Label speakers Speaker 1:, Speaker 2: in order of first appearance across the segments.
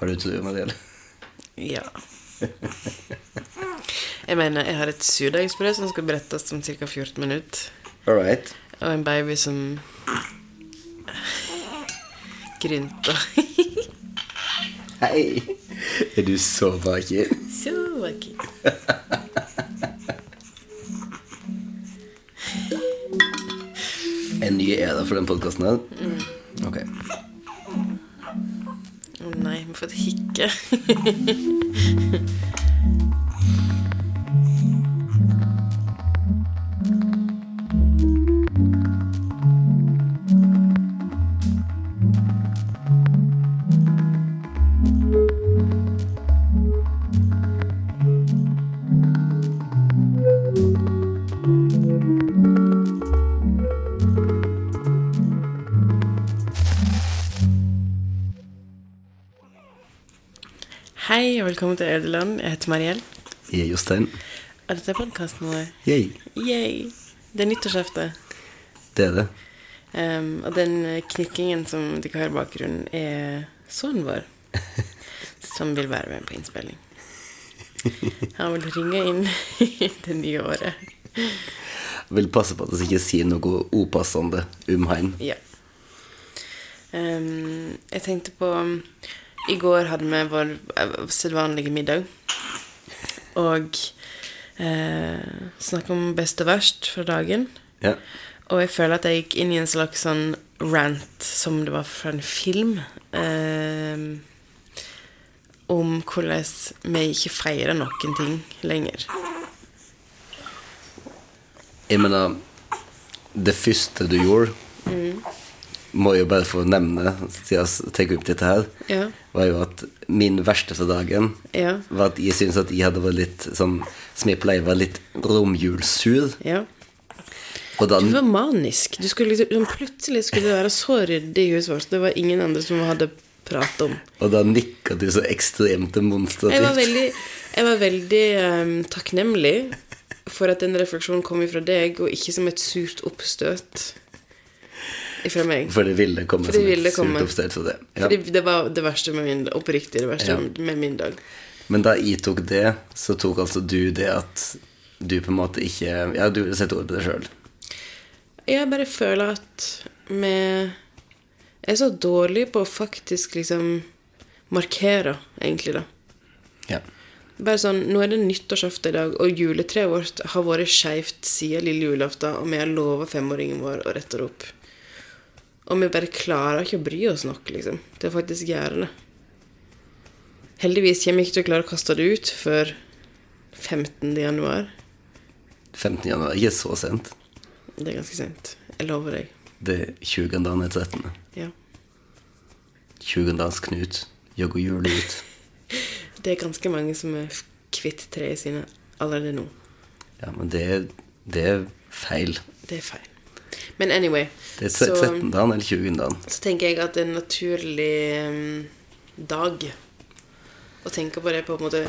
Speaker 1: Har du trua, Marielle?
Speaker 2: Ja. Jeg mener, jeg har et surdeigsbrød som skal berettes om ca. 14 minutter.
Speaker 1: All right.
Speaker 2: Og en baby som grynter.
Speaker 1: Hei. Er du så vakker?
Speaker 2: Så vakker.
Speaker 1: En ny æra for den podkasten her? Ok.
Speaker 2: Får et hikke. Mariell.
Speaker 1: Jeg er Jostein.
Speaker 2: Og dette er podkasten vår.
Speaker 1: Yay.
Speaker 2: Yay. Det er nyttårsaften.
Speaker 1: Det er det.
Speaker 2: Um, og den eh, knikkingen som dere hører i bakgrunnen, er sønnen vår. Som vil være med på innspilling. Han vil ringe inn i det nye året.
Speaker 1: Vil passe på at vi ikke sier noe upassende om han.
Speaker 2: Ja. Um, jeg tenkte på I går hadde vi vår selvvanlige sedvanlige middag. Og eh, snakke om best og verst fra dagen.
Speaker 1: Ja.
Speaker 2: Og jeg føler at jeg gikk inn i en slags sånn rant som det var fra en film. eh, om hvordan vi ikke feirer noen ting lenger.
Speaker 1: Jeg mener Det første du gjorde, må jeg bare få nevne, siden vi tar opp dette her,
Speaker 2: Ja.
Speaker 1: var jo at min verste for dagen
Speaker 2: Ja.
Speaker 1: var at jeg syntes at jeg hadde vært litt sånn Som jeg pleier å være litt romjulssur.
Speaker 2: ja.
Speaker 1: Da
Speaker 2: Du var manisk. Du skulle liksom, plutselig skulle du være så ryddig i huset vårt. Det var ingen andre som hadde pratet om.
Speaker 1: Og da nikka du så ekstremt demonstrativt.
Speaker 2: Jeg var veldig, jeg var veldig um, takknemlig for at den refleksjonen kom fra deg, og ikke som et surt oppstøt ifra meg.
Speaker 1: For det ville komme
Speaker 2: For det
Speaker 1: som
Speaker 2: ville
Speaker 1: et surt oppstøt det. Ja.
Speaker 2: Fordi det var det verste med min Oppriktig det verste
Speaker 1: Ja.
Speaker 2: med min dag.
Speaker 1: Men da jeg tok det, så tok altså du det at du på en måte ikke Ja, du ville sette ord på det sjøl.
Speaker 2: Jeg bare føler at vi er så dårlige på å faktisk liksom markere, egentlig, da.
Speaker 1: Ja.
Speaker 2: Bare sånn, Nå er det nyttårsaften i dag, og juletreet vårt har vært skeivt siden lille julaften, og vi har lova femåringen vår å rette det opp. Og vi bare klarer ikke å bry oss nok, liksom, til å faktisk gjøre det. Heldigvis kommer vi ikke til å klare å kaste det ut før 15. januar.
Speaker 1: 15. januar. Ikke så sent.
Speaker 2: Det er ganske sent. Jeg lover deg.
Speaker 1: Det er 20. dagen etter 13.
Speaker 2: Ja.
Speaker 1: 20. dagens Knut. jogger går jul ut.
Speaker 2: Det er ganske mange som er kvitt treet sine allerede nå.
Speaker 1: Ja, men det er, det er feil.
Speaker 2: Det er feil. Men anyway,
Speaker 1: Det er
Speaker 2: så,
Speaker 1: 13. dagen eller 20. dagen.
Speaker 2: så tenker jeg at det er en naturlig um, dag å tenke på det på en måte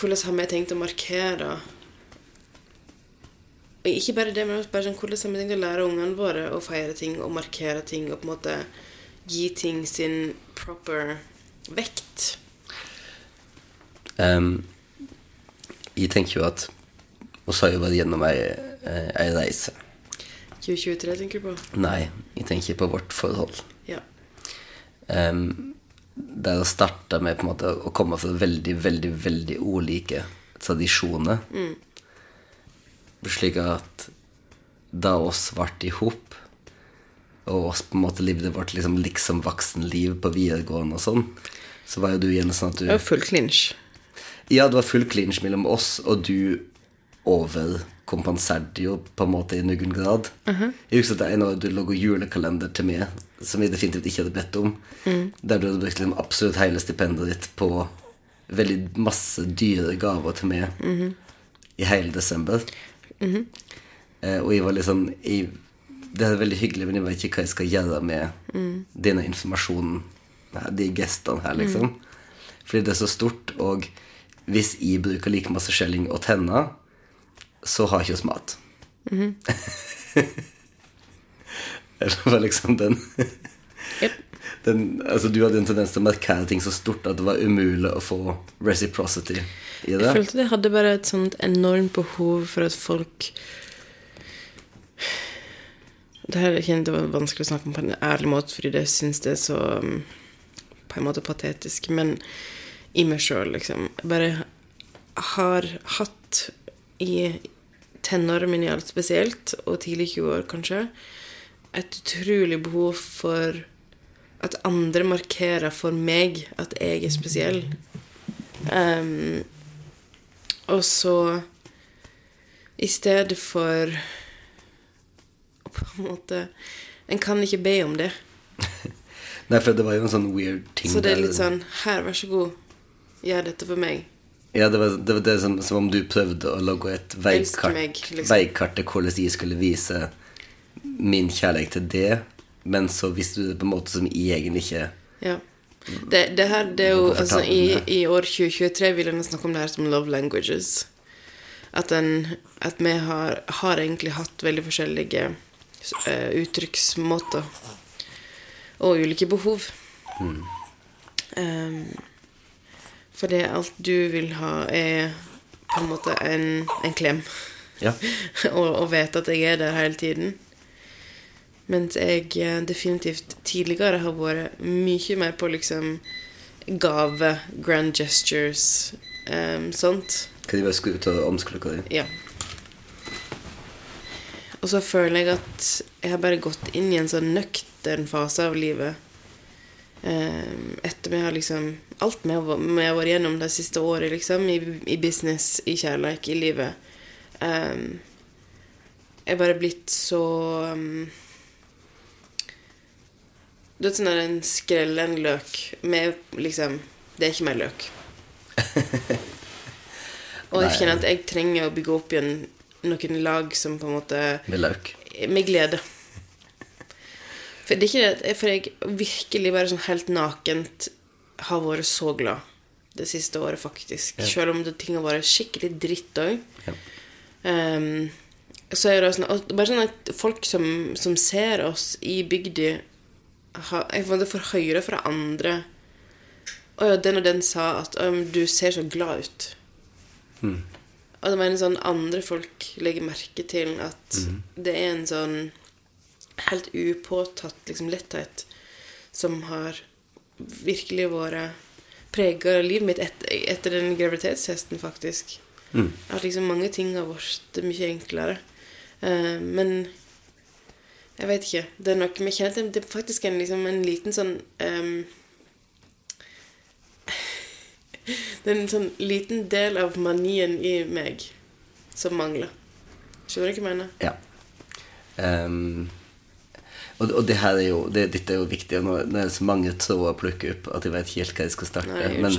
Speaker 2: Hvordan har vi tenkt å markere Og ikke bare det, men bare sånn, hvordan har vi tenkt å lære ungene våre å feire ting og markere ting og på en måte gi ting sin proper vekt?
Speaker 1: Um, jeg tenker jo at Vi har jo vært gjennom ei, ei reise.
Speaker 2: 2023, tenker du på?
Speaker 1: Nei, jeg tenker på vårt forhold.
Speaker 2: Ja.
Speaker 1: Um, der å starte med måte å komme fra veldig, veldig, veldig ulike tradisjoner. Slik at da oss ble i hop, og oss på en måte levde vårt liksom, liksom voksenliv på videregående og sånn, så var jo du igjen sånn at du
Speaker 2: Det var full clinch.
Speaker 1: Ja, det var full clinch mellom oss, og du overkompenserte jo på en måte i noen grad. Jeg husker at det ene en år du laga julekalender til meg, som jeg definitivt ikke hadde bedt om. Der du hadde brukt liksom absolutt hele stipendet ditt på veldig masse dyre gaver til meg i hele desember. eh, og jeg var sånn jeg, Det er veldig hyggelig, men jeg vet ikke hva jeg skal gjøre med denne informasjonen, de gestene her, liksom. Fordi det er så stort, og hvis jeg bruker like masse skjelling og tenner, så har ikke oss mat. det var liksom den
Speaker 2: yep.
Speaker 1: den, altså, Du hadde en tendens til å markere ting så stort at det var umulig å få reciprocity i det.
Speaker 2: Jeg følte det hadde bare et sånt enormt behov for at folk Det her jeg kjente det var vanskelig å snakke om på en ærlig måte, fordi det syns det er så um, på en måte patetisk. Men i meg sjøl, liksom. Jeg bare har hatt i tenårene mine gjaldt spesielt, og tidlig 20 år kanskje, et utrolig behov for at andre markerer for meg at jeg er spesiell. Um, og så i stedet for på en måte En kan ikke be om det.
Speaker 1: Nei, for det var jo en sånn weird ting
Speaker 2: Så det er litt sånn Her, vær så god. Gjør dette for meg.
Speaker 1: Ja, det var det, var det som, som om du prøvde å lage et veikart,
Speaker 2: meg, liksom.
Speaker 1: veikart til hvordan jeg skulle vise min kjærlighet til det, men så visste du det på en måte som jeg egentlig ikke
Speaker 2: Ja. Det, det her, det er jo altså, i. I år 2023 vil jeg snakke om det her som love languages. At, en, at vi har, har egentlig hatt veldig forskjellige uh, uttrykksmåter. Og ulike behov.
Speaker 1: Mm.
Speaker 2: Um, for det alt du vil ha, er på en måte en, en klem.
Speaker 1: Ja.
Speaker 2: og, og vet at jeg er der hele tiden. Mens jeg eh, definitivt tidligere har vært mye mer på liksom gave, grand gestures, um, sånt.
Speaker 1: Kan de bare skru ut av omsklokka di?
Speaker 2: Ja. Og så føler jeg at jeg har bare gått inn i en sånn nøktern fase av livet. Um, etter vi har liksom Alt vi har, vært- gjennom det siste året, liksom, i, i business, i kjærlighet, i livet. Um, jeg er bare blitt så um, Du vet sånn der en skrellen en løk med liksom Det er ikke mer løk. Og jeg kjenner at jeg trenger å bygge opp igjen noen lag som på en måte
Speaker 1: Med løk?
Speaker 2: Med glede. For det er ikke det For jeg virkelig bare sånn helt nakent har vært så glad det siste året, faktisk. Selv om det, ting har vært skikkelig dritt òg.
Speaker 1: Ja.
Speaker 2: Um, så er det sånn Bare sånn at folk som, som ser oss i bygda Jeg får- høre fra andre Å ja, den og den sa at «Å, du ser så glad ut. Og det mener sånn andre folk legger merke til at det er en sånn helt upåtatt liksom, letthet som har virkelig vært prega livet mitt et, etter den graviditetshesten, faktisk. At liksom mange ting har blitt mye enklere. Uh, men jeg vet ikke. Det er noe vi kjenner Det er faktisk en, liksom, en liten sånn um, Det er en sånn liten del av manien i meg som mangler. Skjønner du hva jeg mener?
Speaker 1: Ja. Ehm, og, og det her er jo det, Dette er jo viktig. og Nå nå er det så mange tråder å plukke opp at jeg vet ikke helt hva jeg skal starte.
Speaker 2: Nei,
Speaker 1: men,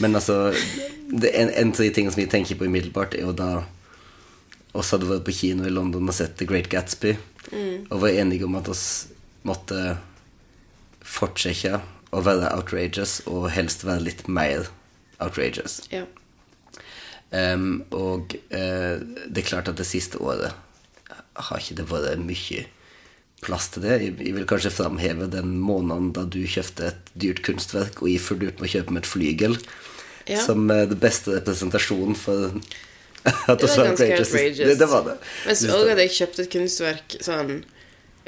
Speaker 1: men altså det, en, en av de tingene som jeg tenker på umiddelbart, er jo da oss hadde vært på kino i London og sett The Great Gatsby,
Speaker 2: Mm.
Speaker 1: og var enige om at oss måtte fortsette å være outrageous, og helst være litt mer outrageous.
Speaker 2: Ja.
Speaker 1: Um, og uh, det er klart at det siste året har ikke det vært mye plass til det. Jeg, vil kanskje framheve den måneden da du kjøpte et dyrt kunstverk, og jeg fulgte ut med å kjøpe meg et flygel,
Speaker 2: Ja.
Speaker 1: som eh, det beste representasjonen for at
Speaker 2: Det var ganske
Speaker 1: outrageous. Det, det var det.
Speaker 2: Men så òg at jeg kjøpte et kunstverk sånn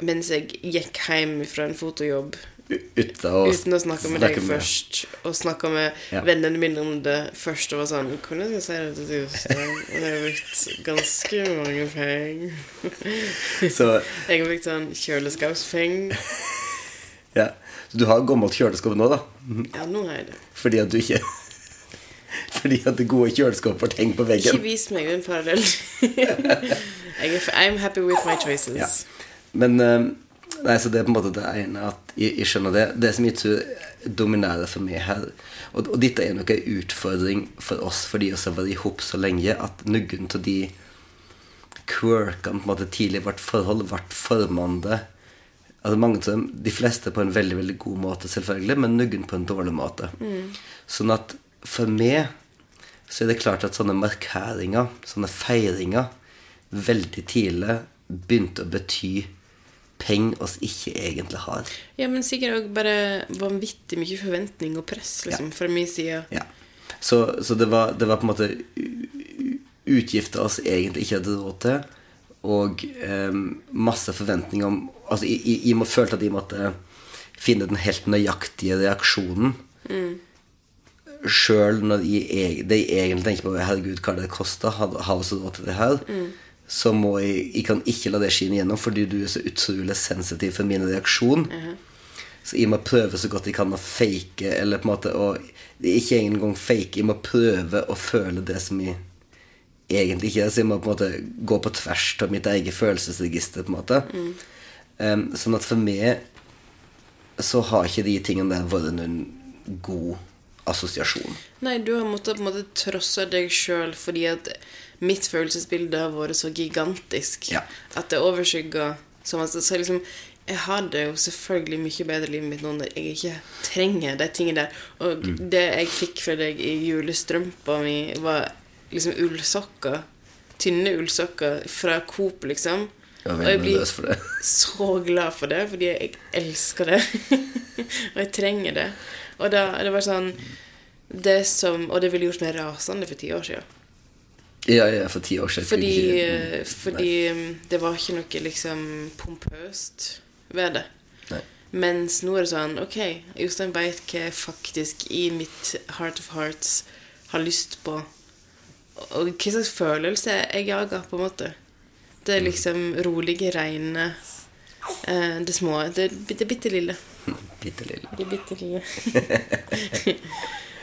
Speaker 2: mens jeg gikk hjem fra en fotojobb.
Speaker 1: Uten å,
Speaker 2: Uten å snakke med deg først, og snakke med
Speaker 1: Ja.
Speaker 2: vennene mine om det først, og var sånn Kan jeg si det til Jostein? Og det har blitt ganske mange penger.
Speaker 1: Så
Speaker 2: Jeg har blitt sånn kjøleskapspenger.
Speaker 1: ja. Så du har gammelt kjøleskap nå, da?
Speaker 2: Ja, nå har jeg det.
Speaker 1: Fordi at du ikke Fordi at det gode kjøleskapet henger på veggen?
Speaker 2: Ikke vis meg den parallellen. I'm happy with my choices.
Speaker 1: Ja. Men eh, Nei, så det er på en måte det ene at jeg, jeg skjønner det. Det som jeg tror dominerer for meg her Og, og dette er nok en utfordring for oss fordi vi har vært hop så lenge, at noen av de quirkene på en måte tidlig i vårt forhold ble formende altså mange av dem, De fleste på en veldig veldig god måte, selvfølgelig, men noen på en dårlig måte. Sånn at for meg så er det klart at sånne markeringer, sånne feiringer, veldig tidlig begynte å bety penger oss ikke egentlig har.
Speaker 2: Ja, men sikkert òg bare vanvittig mye forventning og press liksom, fra min side.
Speaker 1: Ja. Så, så det, var, det var på en måte utgifter oss egentlig ikke hadde råd til, og eh, masse forventninger om Altså, jeg, jeg, jeg følte at jeg måtte finne den helt nøyaktige reaksjonen. Sjøl når jeg, eg- det jeg egentlig tenker på Herregud, hva det koster, har vi råd til det her? Så må jeg Jeg kan ikke la det skinne gjennom fordi du er så utrolig sensitiv for min reaksjon. Så jeg må prøve så godt jeg kan å fake, eller på en måte å Ikke engang fake, jeg må prøve å føle det som jeg egentlig ikke er. Så jeg må på en måte gå på tvers av mitt eget følelsesregister, på en måte. Um, sånn at for meg så har ikke de tingene der vært noen god assosiasjon.
Speaker 2: Nei, du har måttet på en måte trosse deg sjøl fordi at mitt følelsesbilde har vært så gigantisk
Speaker 1: Ja.
Speaker 2: at det overskygger så masse. Så liksom, jeg har det jo selvfølgelig mye bedre i livet mitt nå når jeg ikke trenger de tingene der. Og det jeg fikk fra deg i julestrømpa mi, var liksom ullsokker. Tynne ullsokker fra Coop, liksom.
Speaker 1: Jeg
Speaker 2: Og jeg blir så glad for det, fordi jeg elsker det. og jeg trenger det. Og da, det var sånn det som, Og det ville gjort meg rasende for ti år siden.
Speaker 1: Ja, ja, for ti år siden.
Speaker 2: Fordi, eh,
Speaker 1: ikke-
Speaker 2: fordi um, det var ikke noe liksom pompøst ved det.
Speaker 1: Nei.
Speaker 2: Mens nå er det sånn Ok, Jostein veit hva jeg faktisk i mitt heart of hearts har lyst på. Og hva slags følelse jeg jager, på en måte. Det er liksom rolige, reine eh, Det små. Det, det bitte lille.
Speaker 1: Bitte lille.
Speaker 2: De bitte lille.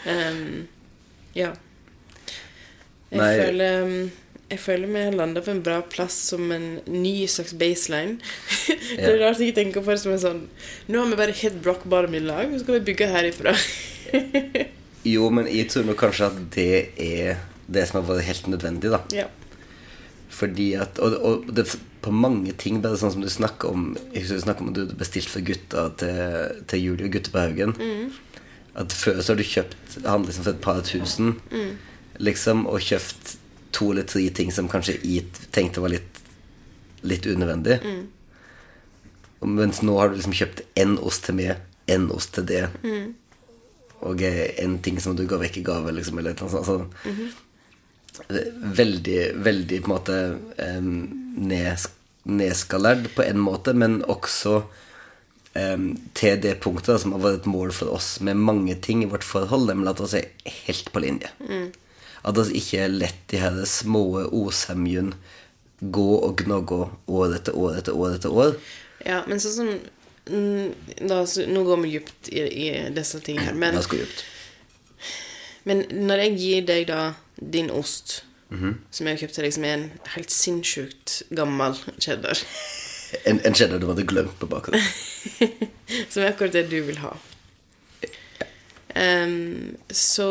Speaker 2: um, ja. Jeg
Speaker 1: Nei.
Speaker 2: føler um, Jeg føler vi har landa på en bra plass som en ny slags baseline. det er rart jeg ikke tenker på det som en sånn Nå har vi bare hit rock bottom i lag, så skal vi bygge herifra.
Speaker 1: Jo, men jeg tror nok kanskje at det er det som har vært helt nødvendig, da.
Speaker 2: ja.
Speaker 1: Fordi at Og, og det, på mange ting, bare sånn som du snakker om Jeg husker du snakker om at du hadde bestilt for gutta til, til jul og gutter på Haugen. At før så har du kjøpt Han liksom for et par tusen, liksom, og kjøpt to eller tre ting som kanskje jeg tenkte var litt, litt unødvendig. Mm. Mens nå har du liksom kjøpt én ost til meg, én ost til det, og eh, en ting som du ga vekk i gave, liksom, eller noe sånt. annet sånt. sånn veldig, veldig på en måte em, nes, nedskalert på en måte, men også em, til det punktet som har vært et mål for oss med mange ting i vårt forhold, nemlig at vi er helt på linje. At vi ikke lett de her små osemjene gå og gnogge år etter år etter år etter år.
Speaker 2: ja, men sånn som mm, da, så, Nå går vi dypt i, i disse tingene her, men. Men når jeg gir deg da din ost, som jeg har kjøpt til deg, som er en helt sinnssykt gammel cheddar
Speaker 1: En, en cheddar du hadde glemt på bakgrunnen.
Speaker 2: Som er akkurat det du vil ha. Um, så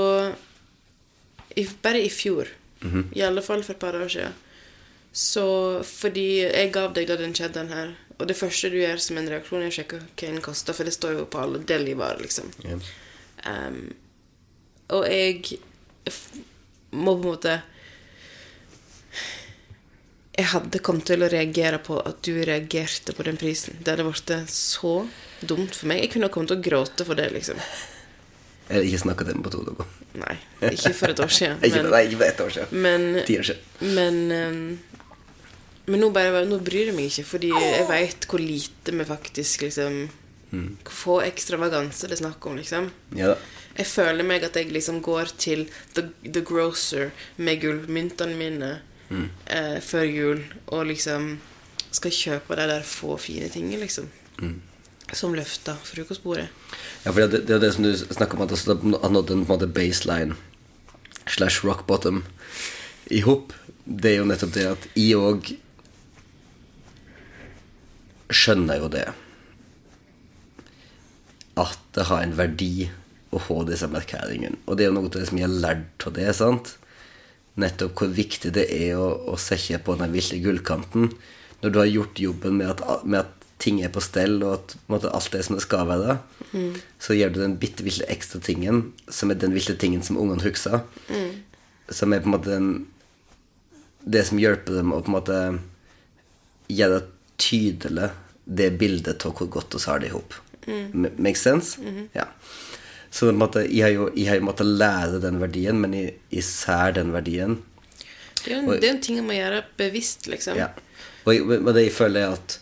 Speaker 2: i, Bare i fjor, i alle fall for et par år siden, så fordi jeg gav deg da den cheddaren her, og det første du gjør som en reaksjon, er å sjekke hva den koster, for det står jo på alle delivarer, liksom.
Speaker 1: Yeah.
Speaker 2: Um, og jeg må på en måte Jeg hadde kommet til å reagere på at du reagerte på den prisen. Det hadde blitt så dumt for meg. Jeg kunne kommet til å gråte for det, liksom.
Speaker 1: Jeg har ikke snakket dem på to dager.
Speaker 2: Nei, ikke for et år siden.
Speaker 1: Ikke,
Speaker 2: Men,
Speaker 1: nei, ikke for et år siden.
Speaker 2: men,
Speaker 1: Ti år siden.
Speaker 2: men, em, men nå, bare, nå bryr jeg meg ikke, fordi jeg veit hvor lite vi faktisk liksom Hvor få ekstravaganse det er snakk om, liksom.
Speaker 1: Ja.
Speaker 2: Jeg føler meg at jeg liksom går til The, the Grocer med gullmyntene mine eh, før jul og liksom skal kjøpe de der få fine tingene, liksom. Som løfta frokostbordet.
Speaker 1: Ja, for det, det er det som du snakker om, at det har nådd en på en måte baseline slash rock bottom i hop. Det er jo nettopp det at jeg òg skjønner jo det. At det har en verdi å få disse markeringene. Og det er jo noe av det som jeg har lært av det. sant? Nettopp hvor viktig det er å, å sette på den ville gullkanten når du har gjort jobben med at, med at ting er på stell, og at måte, alt er som det skal være. Så gjør du den bitte lille ekstra tingen, som er den ville tingen som ungene husker. Som er på en måte den, det som hjelper dem å på en måte gjøre tydelig det bildet av hvor godt vi har det i hop. Mm. Make sense? Ja. Så en jeg har jo jeg har jo måttet lære den verdien, men jeg, jeg den verdien.
Speaker 2: Det er en, det er en ting jeg må gjøre bevisst, liksom.
Speaker 1: Ja. Og og det jeg føler er at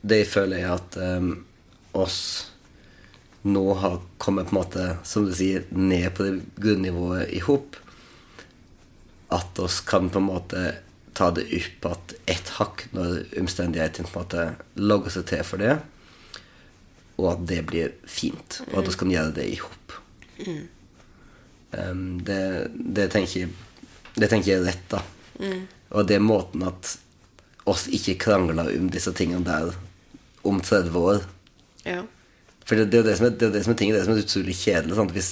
Speaker 1: Det jeg føler er at um, oss nå har kommet på en måte, som du sier, ned på det grunnivået i hop. At oss kan på en måte ta det opp at ett hakk når omstendighetene på en måte logger seg til for det, og at det blir fint. Og at vi kan gjøre det i hop. Um, det, det, tenker det tenker jeg er rett, da. Og det er måten at oss ikke krangler om disse tingene der om 30 år.
Speaker 2: Ja.
Speaker 1: For det, det, er det, som er, det er det som er ting, det er som er utrolig kjedelig. Sant? Hvis,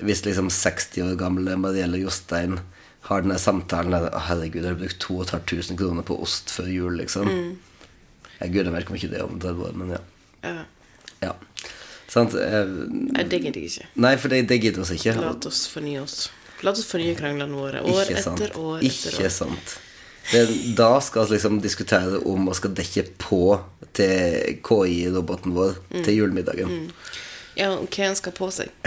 Speaker 1: hvis liksom 60 år gamle Marielle Jostein har denne samtalen der Å, herregud, jeg har brukt 2500 kroner på ost før jul, liksom. Jeg gudene vet ikke det er om 30 år, men ja.
Speaker 2: ja.
Speaker 1: ja. Sant?
Speaker 2: Nei, det gidder jeg ikke.
Speaker 1: Nei, for det, det gidder oss ikke.
Speaker 2: La oss fornye oss. La oss fornye kranglene våre. År
Speaker 1: Ikke
Speaker 2: etter år etter
Speaker 1: Ikke
Speaker 2: år.
Speaker 1: sant. Det, da skal vi liksom diskutere om vi skal dekke på til KI-roboten vår
Speaker 2: Mm.
Speaker 1: til julemiddagen.
Speaker 2: Ja, og hva han skal på seg.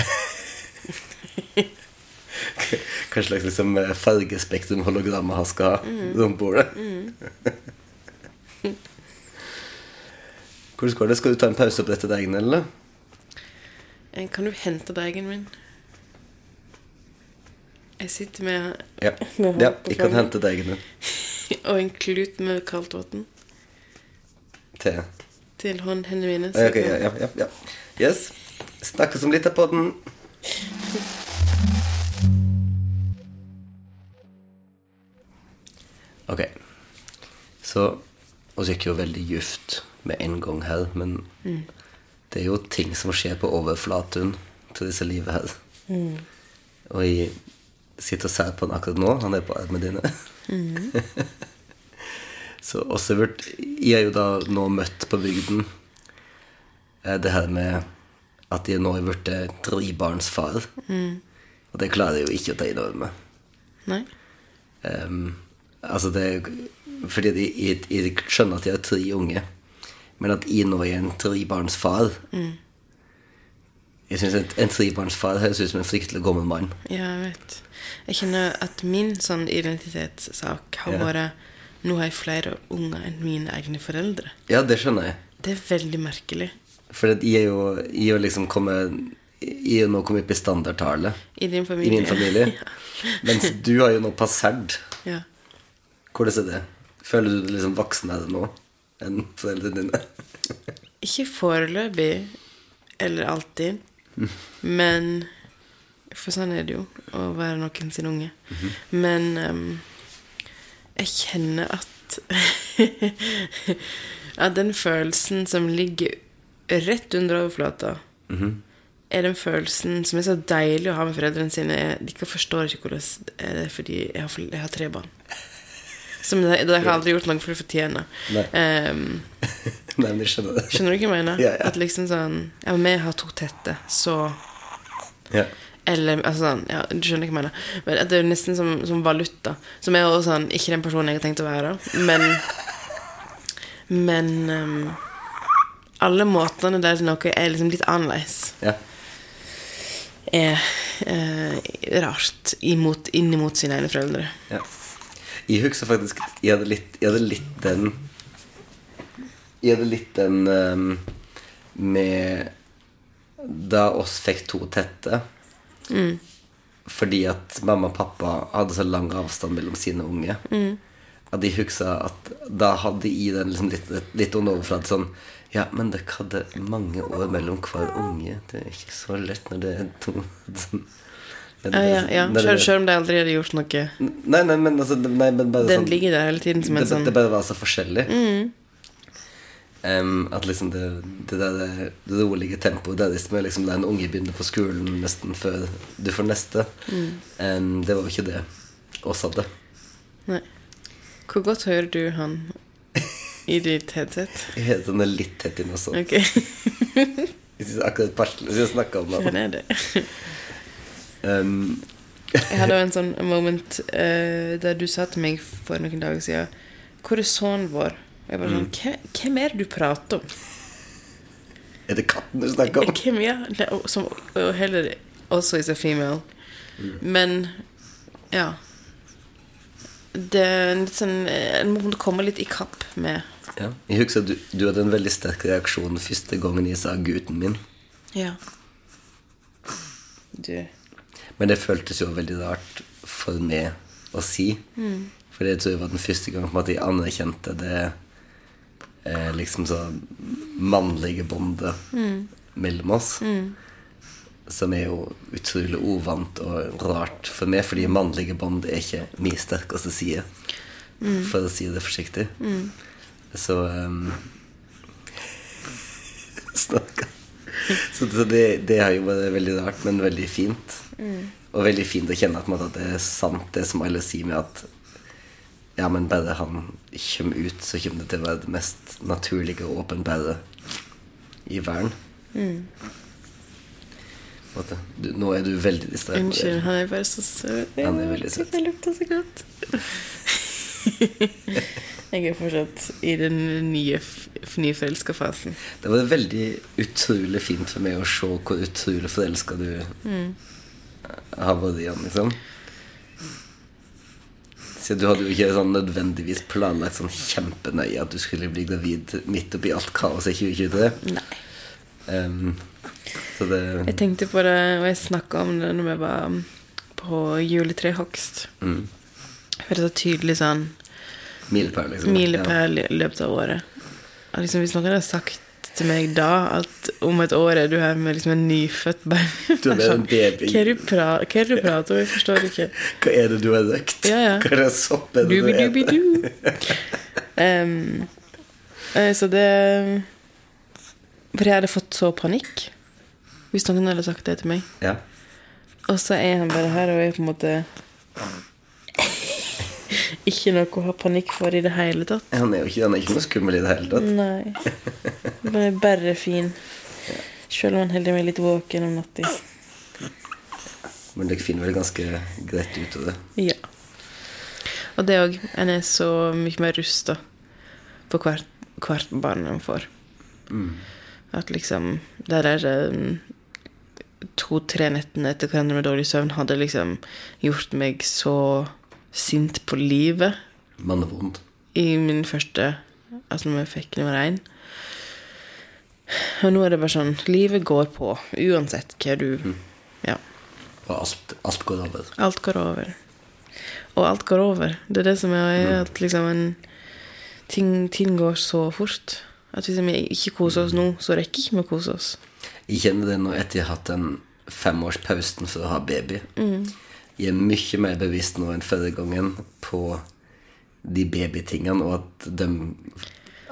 Speaker 1: Hva slags liksom fargespektrum hologrammet han skal ha
Speaker 2: Mm.
Speaker 1: rundt bordet. Hvordan går det? Skal du ta en pause på dette inn, eller?
Speaker 2: Eh, Kan du hente deigen min? Jeg sitter med
Speaker 1: Ja,
Speaker 2: med
Speaker 1: ja jeg kan hente degen din
Speaker 2: og en klut med kaldt vann
Speaker 1: til
Speaker 2: til håndhendene mine. så
Speaker 1: Ja, ja,
Speaker 2: kan-
Speaker 1: ja, ja, ja. Yes. Snakkes om litt av podden. Ok. Så Vi gikk jo veldig djupt med en gang her, men det er jo ting som skjer på overflaten til disse livet her. Og jeg sitter og ser på han akkurat nå. Han er på armene dine. Så også vært, Jeg er jo da nå møtt på bygden eh, det her med at jeg nå er blitt trebarnsfar. Og det klarer jeg jo ikke å ta inn over meg.
Speaker 2: Nei?
Speaker 1: Um, altså det Fordi jeg, jeg, jeg skjønner at jeg har tre unge, men at jeg nå er en trebarnsfar Jeg syns en, en trebarnsfar høres ut som en fryktelig gammel mann.
Speaker 2: Ja, jeg vet. Jeg kjenner at min sånn identitetssak har
Speaker 1: Ja.
Speaker 2: vært Nå har jeg flere unger enn mine egne foreldre.
Speaker 1: Ja, det skjønner jeg.
Speaker 2: Det er veldig merkelig.
Speaker 1: For jeg er jo, jeg er liksom kommet Jeg er jo nå kommet opp i standardtallet
Speaker 2: I din
Speaker 1: i
Speaker 2: familie.
Speaker 1: min familie. Mens du har jo nå passert.
Speaker 2: ja.
Speaker 1: Hvordan er det? Føler du deg liksom voksnere nå enn foreldrene dine?
Speaker 2: Ikke foreløpig, eller alltid, men For sånn er det jo å være noen sin unge. Men um, jeg kjenner at At den følelsen som ligger rett under overflata, er den følelsen som er så deilig å ha med foreldrene sine. De forstår ikke hvordan det er fordi jeg har, jeg har tre barn. Som det, det har aldri gjort noe for å fortjene.
Speaker 1: Nei.
Speaker 2: Um,
Speaker 1: Nei, men jeg skjønner det.
Speaker 2: Skjønner du hva jeg mener?
Speaker 1: Ja, ja.
Speaker 2: At liksom sånn Ja, vi har to tette, så
Speaker 1: Ja.
Speaker 2: Eller altså sånn Ja, du skjønner hva jeg mener. Men at det er nesten som, som valuta. Som er også sånn Ikke den personen jeg har tenkt å være, men Men um, alle måtene der noe er liksom litt annerledes,
Speaker 1: ja.
Speaker 2: er eh, rart imot, inn imot sine egne foreldre.
Speaker 1: Ja. Jeg husker faktisk Jeg hadde litt, jeg hadde litt den Jeg hadde litt den um, med Da oss fikk to tette. Fordi at mamma og pappa hadde så lang avstand mellom sine unge. At jeg husker at da hadde jeg den liksom litt, litt overflaten sånn Ja, men dere hadde mange år mellom hver unge. Det er ikke så lett når det er to sånn.
Speaker 2: Ja, ja, ja.
Speaker 1: når
Speaker 2: Selv, om de aldri hadde gjort noe.
Speaker 1: Nei, nei, men altså nei, men bare
Speaker 2: Den
Speaker 1: sånn,
Speaker 2: ligger der hele tiden som en
Speaker 1: det,
Speaker 2: sånn
Speaker 1: det bare var så forskjellig. Em, at liksom det, det der rolige tempoet der hvis med liksom la en unge begynne på skolen nesten før du får neste, em, det var jo ikke det oss hadde.
Speaker 2: Nei. Hvor godt hører du han i ditt headset?
Speaker 1: Har sånn litt tett inne også.
Speaker 2: Okay.
Speaker 1: Jeg syns akkurat jeg snakket om det.
Speaker 2: er det.
Speaker 1: Em,
Speaker 2: Jeg hadde jo en sånn moment uh, der du sa til meg for noen dager siden Hvor er sønnen vår? Og jeg bare sånn "Hvem- Hvem er det du prater om?
Speaker 1: Er det katten du snakker om?
Speaker 2: Hvem, ja, det- Som og heller også is a female. Men ja. Det er litt sånn En må komme litt i kapp med
Speaker 1: Ja. Jeg husker at du, du hadde en veldig sterk reaksjon første gangen jeg sa gutten min.
Speaker 2: Ja. Du
Speaker 1: Men det føltes jo veldig rart for meg å si. For det tror jeg var den første gang måte jeg anerkjente det eh, liksom så mannlige båndet mellom oss. Som er jo utrolig uvant og rart for meg, fordi mannlige bånd er ikke min sterkeste side. For å si det forsiktig. Så um, Snakka. Så, det, det har jo vært veldig rart, men veldig fint. Og veldig fint å kjenne at, at det er sant, det som alle sier med at Ja, men bare han kommer ut, så kommer det til å være det mest naturlige og åpenbare i verden. Mm. Du, nå er du veldig distré.
Speaker 2: Unnskyld, han er bare så søt.
Speaker 1: Han er veldig søt.
Speaker 2: Det lukter så godt. jeg er fortsatt i den nye nyforelska fasen.
Speaker 1: Det var veldig utrolig fint for meg å se hvor utrolig forelska du har han, liksom. Så du hadde jo ikke sånn nødvendigvis planlagt sånn kjempenøye at du skulle bli gravid midt oppi alt kaoset i 2023.
Speaker 2: Nei.
Speaker 1: Um, så det
Speaker 2: Jeg tenkte på det, og jeg snakka om det når vi var på juletrehogst.
Speaker 1: mm,
Speaker 2: For det er så tydelig sånn
Speaker 1: Milepæl, liksom.
Speaker 2: milepæl i løpet av året. Og liksom, hvis noen hadde sagt til meg da at om et år er du her med liksom en nyfødt baby
Speaker 1: Du er med en baby.
Speaker 2: Hva er det du er prater om? Jeg forstår ikke.
Speaker 1: Hva er det du har røkt?
Speaker 2: Ja, ja.
Speaker 1: Hva er det sopp er det du
Speaker 2: Dubi-dubi-du.
Speaker 1: eter?
Speaker 2: Em, eh, så det For jeg hadde fått så panikk hvis noen hadde sagt det til meg.
Speaker 1: Ja.
Speaker 2: Og så er han bare her og er på en måte ikke noe å ha panikk for i det hele tatt.
Speaker 1: Han er jo ikke, han er ikke noe skummel i det hele tatt.
Speaker 2: Nei. Han er bare fin. Selv om han holder meg litt våken om natta.
Speaker 1: Men dere finner vel ganske greit ut av det.
Speaker 2: Ja. Og det òg. En er så mye mer rusta for hvert, hvert barn en får. At liksom Der er um, to-tre nettene etter hverandre med dårlig søvn hadde liksom gjort meg så sint på livet
Speaker 1: Mannevond.
Speaker 2: i min første Altså når jeg fikk nummer én. Og nå er det bare sånn Livet går på, uansett hva du Ja.
Speaker 1: Og alt, alt går over.
Speaker 2: Alt går over. Og alt går over. Det er det som er at liksom en ting, ting går så fort. At hvis vi ikke koser oss nå, så rekker ikke vi å kose oss.
Speaker 1: Jeg kjenner det nå etter jeg har hatt den femårspausen for å ha baby. Jeg er mye mer bevisst nå enn forrige gangen på de babytingene, og at de,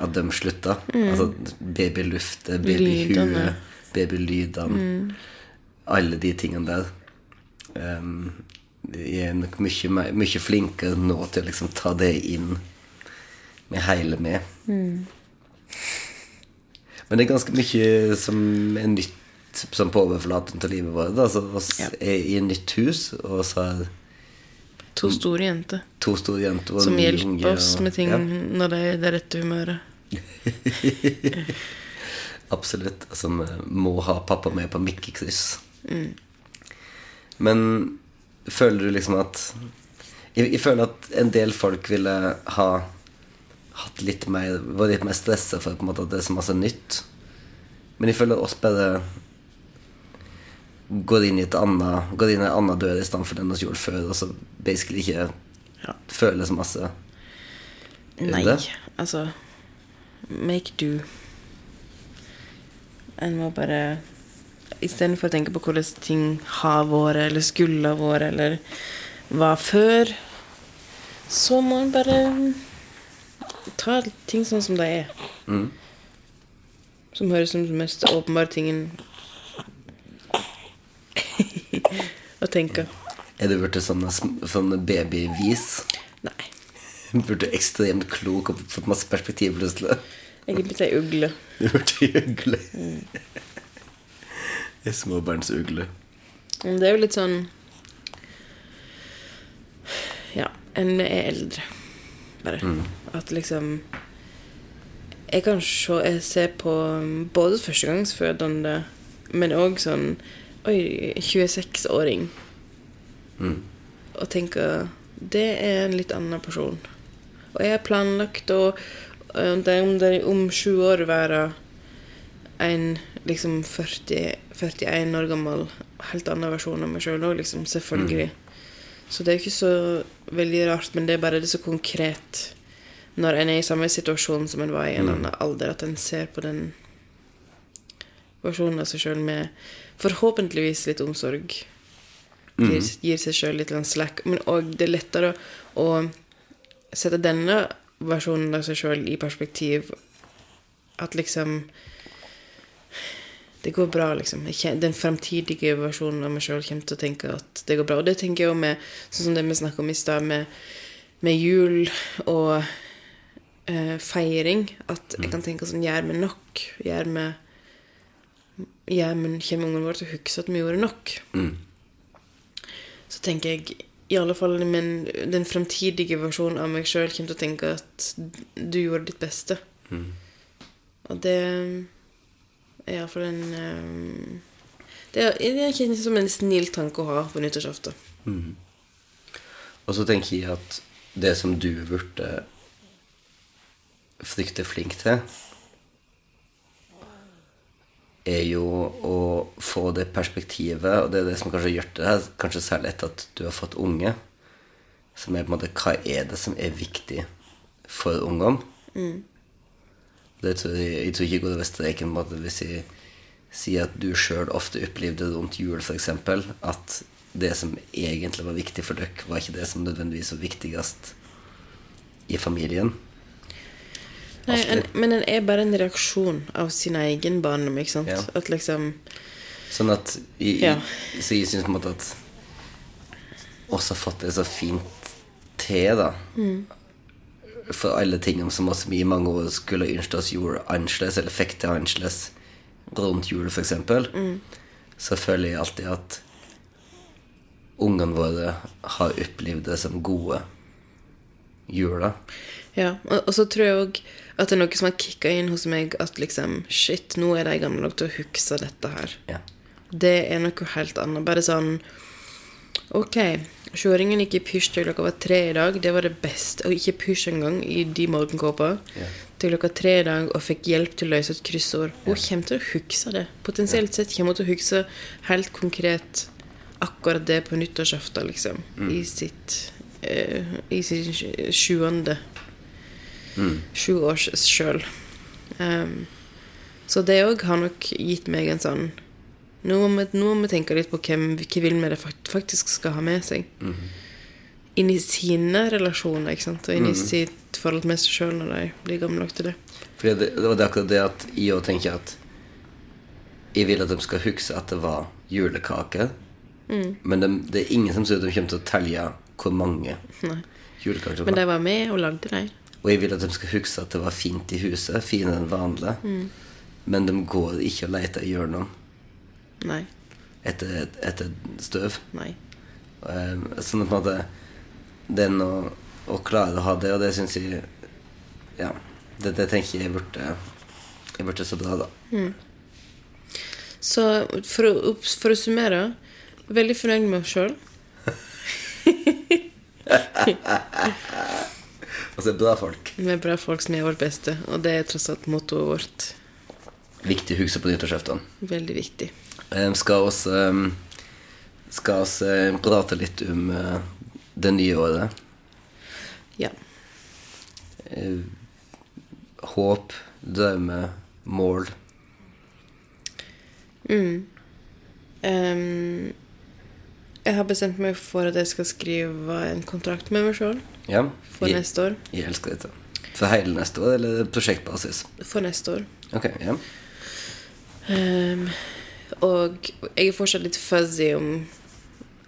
Speaker 1: at de slutta. Altså babyluftet, babyhue,
Speaker 2: babylydene.
Speaker 1: babylydene. Alle de tingene der. Um, jeg er nok mye, mye flinkere nå til å liksom ta det inn med hele meg. Men det er ganske mye som er nytt som på overflaten til livet vårt. Altså, oss
Speaker 2: Ja.
Speaker 1: i et nytt hus, og så er
Speaker 2: To store jenter
Speaker 1: to store jenter
Speaker 2: som hjelper
Speaker 1: unge,
Speaker 2: oss med ting
Speaker 1: Ja,
Speaker 2: når det er det rette humøret.
Speaker 1: absolutt. Som eh, må ha pappa med på mikkekryss. Men føler du liksom at jeg, jeg føler at en del folk ville ha hatt litt mer Vært litt mer stressa for på en måte at det er så masse nytt. Men jeg føler oss bare går inn i et annet Går inn i en annen dør i stedet for den vi gjorde før, og så basically ikke
Speaker 2: Ja.
Speaker 1: føles masse.
Speaker 2: Nei,
Speaker 1: det?
Speaker 2: altså Make do. En må bare Istedenfor å tenke på hvordan ting har vært, eller skulle ha vært, eller var før, så må en bare ta ting sånn som de er.
Speaker 1: Mm.
Speaker 2: Som høres som den mest åpenbare tingen å tenke.
Speaker 1: Er du blitt sånn, sånne babyvis?
Speaker 2: Nei.
Speaker 1: Burde ekstremt klok og fått masse perspektiv plutselig.
Speaker 2: Jeg er blitt ei ugle.
Speaker 1: Du burde ugle. Ei småbarnsugle.
Speaker 2: Det er jo litt sånn Ja, en er eldre, bare. At liksom Jeg kan se, jeg ser på både førstegangsfødende, men òg sånn Oi, 26-åring. Og tenker Det er en litt annen person. Og jeg har planlagt å eh, om om sju år være en liksom 40, 41 år gammel helt annen versjon av meg sjøl òg, liksom. Selvfølgelig. Så det er ikke så veldig rart, men det er bare det så konkret når en er i samme situasjon som en var i en annen alder, at en ser på den versjonen av seg sjøl med forhåpentligvis litt omsorg. Gir, gir seg sjøl litt slack. Men òg det er lettere å sette denne versjonen av seg sjøl i perspektiv at liksom det går bra, liksom. Den fremtidige versjonen av meg sjøl kommer til å tenke at det går bra. Og det tenker jeg jo med sånn som det vi snakka om i stad, med, med jul og eh, feiring. At jeg kan tenke sånn Gjør vi nok? Gjør vi gjør men Kommer ungene våre til å huske at vi gjorde nok? Så tenker jeg i alle fall min, den fremtidige versjonen av meg sjøl kommer til å tenke at du gjorde ditt beste. Og det er iallfall en eh, Det er, det ikke som en snill tanke å ha på nyttårsaften.
Speaker 1: Og så tenker jeg at det som du burde frykte flink til, er jo å få det perspektivet, og det er det som kanskje har gjort det her, kanskje særlig etter at du har fått unge, som er på en måte hva er det som er viktig for ungdom? Det tror jeg, jeg tror ikke jeg går over streken på en måte hvis jeg sier at du sjøl ofte opplevde rundt jul, f.eks., at det som egentlig var viktig for dere, var ikke det som nødvendigvis var viktigst i familien.
Speaker 2: Nei, en, men en er bare en reaksjon av sin egen barndom, ikke sant?
Speaker 1: Ja.
Speaker 2: At liksom
Speaker 1: Sånn at jeg,
Speaker 2: Ja.
Speaker 1: Så jeg syns på en måte at oss har fått det så fint til, da. For alle tingene som oss i mange år skulle ønske oss gjorde annerledes, eller fikk til annerledes rundt jul, f.eks., mm. så føler jeg alltid at ungene våre har opplevd det som gode juler.
Speaker 2: Ja, og, og så tror jeg òg at det er noe som har kicka inn hos meg, at liksom Shit, nå er de gamle nok til å huske dette her.
Speaker 1: Ja.
Speaker 2: Det er noe helt annet. Bare sånn Ok, sjuåringen gikk i pysj til klokka var tre i dag. Det var det beste. Og ikke pysj engang i de morgenkåpa
Speaker 1: Ja.
Speaker 2: Til klokka tre i dag og fikk hjelp til å løse et kryssord. Hun kommer til å huske det. Potensielt sett kommer hun til å huske helt konkret akkurat det på nyttårsaften, liksom. I sitt eh, I sin sj- sjuende sjuårs sjøl. Um, så det òg har nok gitt meg en sånn Nå må vi, nå må vi tenke litt på hvem, hva vil vi det faktisk skal ha med seg. Inn i sine relasjoner, ikke sant? og inn i sitt forhold med seg sjøl når de blir gamle nok til det.
Speaker 1: Fordi det, det var det akkurat det at jeg òg tenker at Jeg vil at de skal huske at det var julekake. Men de, det er ingen som sier at de kommer til å telle hvor mange
Speaker 2: Nei.
Speaker 1: julekaker det
Speaker 2: Men de var med og lagde dem.
Speaker 1: Og jeg vil at de skal huske at det var fint i huset. Finere enn vanlig. Men de går ikke og leter hjørnene
Speaker 2: Nei.
Speaker 1: etter, etter støv.
Speaker 2: Nei.
Speaker 1: Um, sånn at på en måte Den å, å klare å ha det, og det syns jeg Ja. Det, det tenker jeg burde Jeg burde så bra, da.
Speaker 2: Så for å, for å summere Veldig fornøyd med meg sjøl.
Speaker 1: Altså, bra folk.
Speaker 2: Med bra folk som gjør vårt beste. Og det er tross alt mottoet vårt.
Speaker 1: Viktig å huske på nyttårsaften.
Speaker 2: Veldig viktig.
Speaker 1: Um, skal oss um, Skal oss eh, prate litt om uh, det nye året.
Speaker 2: Ja.
Speaker 1: Uh, håp, drømmer, mål.
Speaker 2: Ehm, jeg har bestemt meg for at jeg skal skrive en kontrakt med meg sjøl
Speaker 1: Ja.
Speaker 2: for
Speaker 1: jeg,
Speaker 2: neste år.
Speaker 1: jeg elsker dette. For hele neste år, eller prosjektbasis?
Speaker 2: For neste år.
Speaker 1: Ok, ja.
Speaker 2: Um, og jeg er fortsatt litt fuzzy om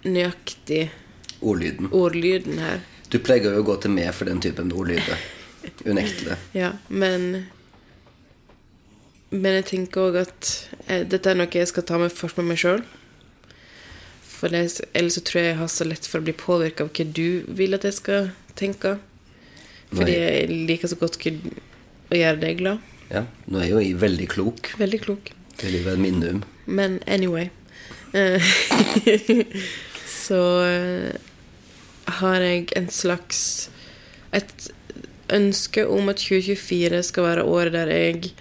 Speaker 2: nøyaktig
Speaker 1: Ordlyden.
Speaker 2: ordlyden her.
Speaker 1: Du pleier jo å gå til meg for den typen ordlyder. Unektelig.
Speaker 2: Ja, men Men jeg tenker òg at eh, dette er noe jeg skal ta med først med meg sjøl. For det, ellers så tror jeg jeg har så lett for å bli påvirka av hva du vil at jeg skal tenke. Fordi jeg liker så godt å gjøre deg glad.
Speaker 1: Ja, nå er jo jeg veldig klok.
Speaker 2: Veldig klok.
Speaker 1: Det være et minimum.
Speaker 2: Men anyway eh, Så eh, har jeg en slags Et ønske om at 2024 skal være året der jeg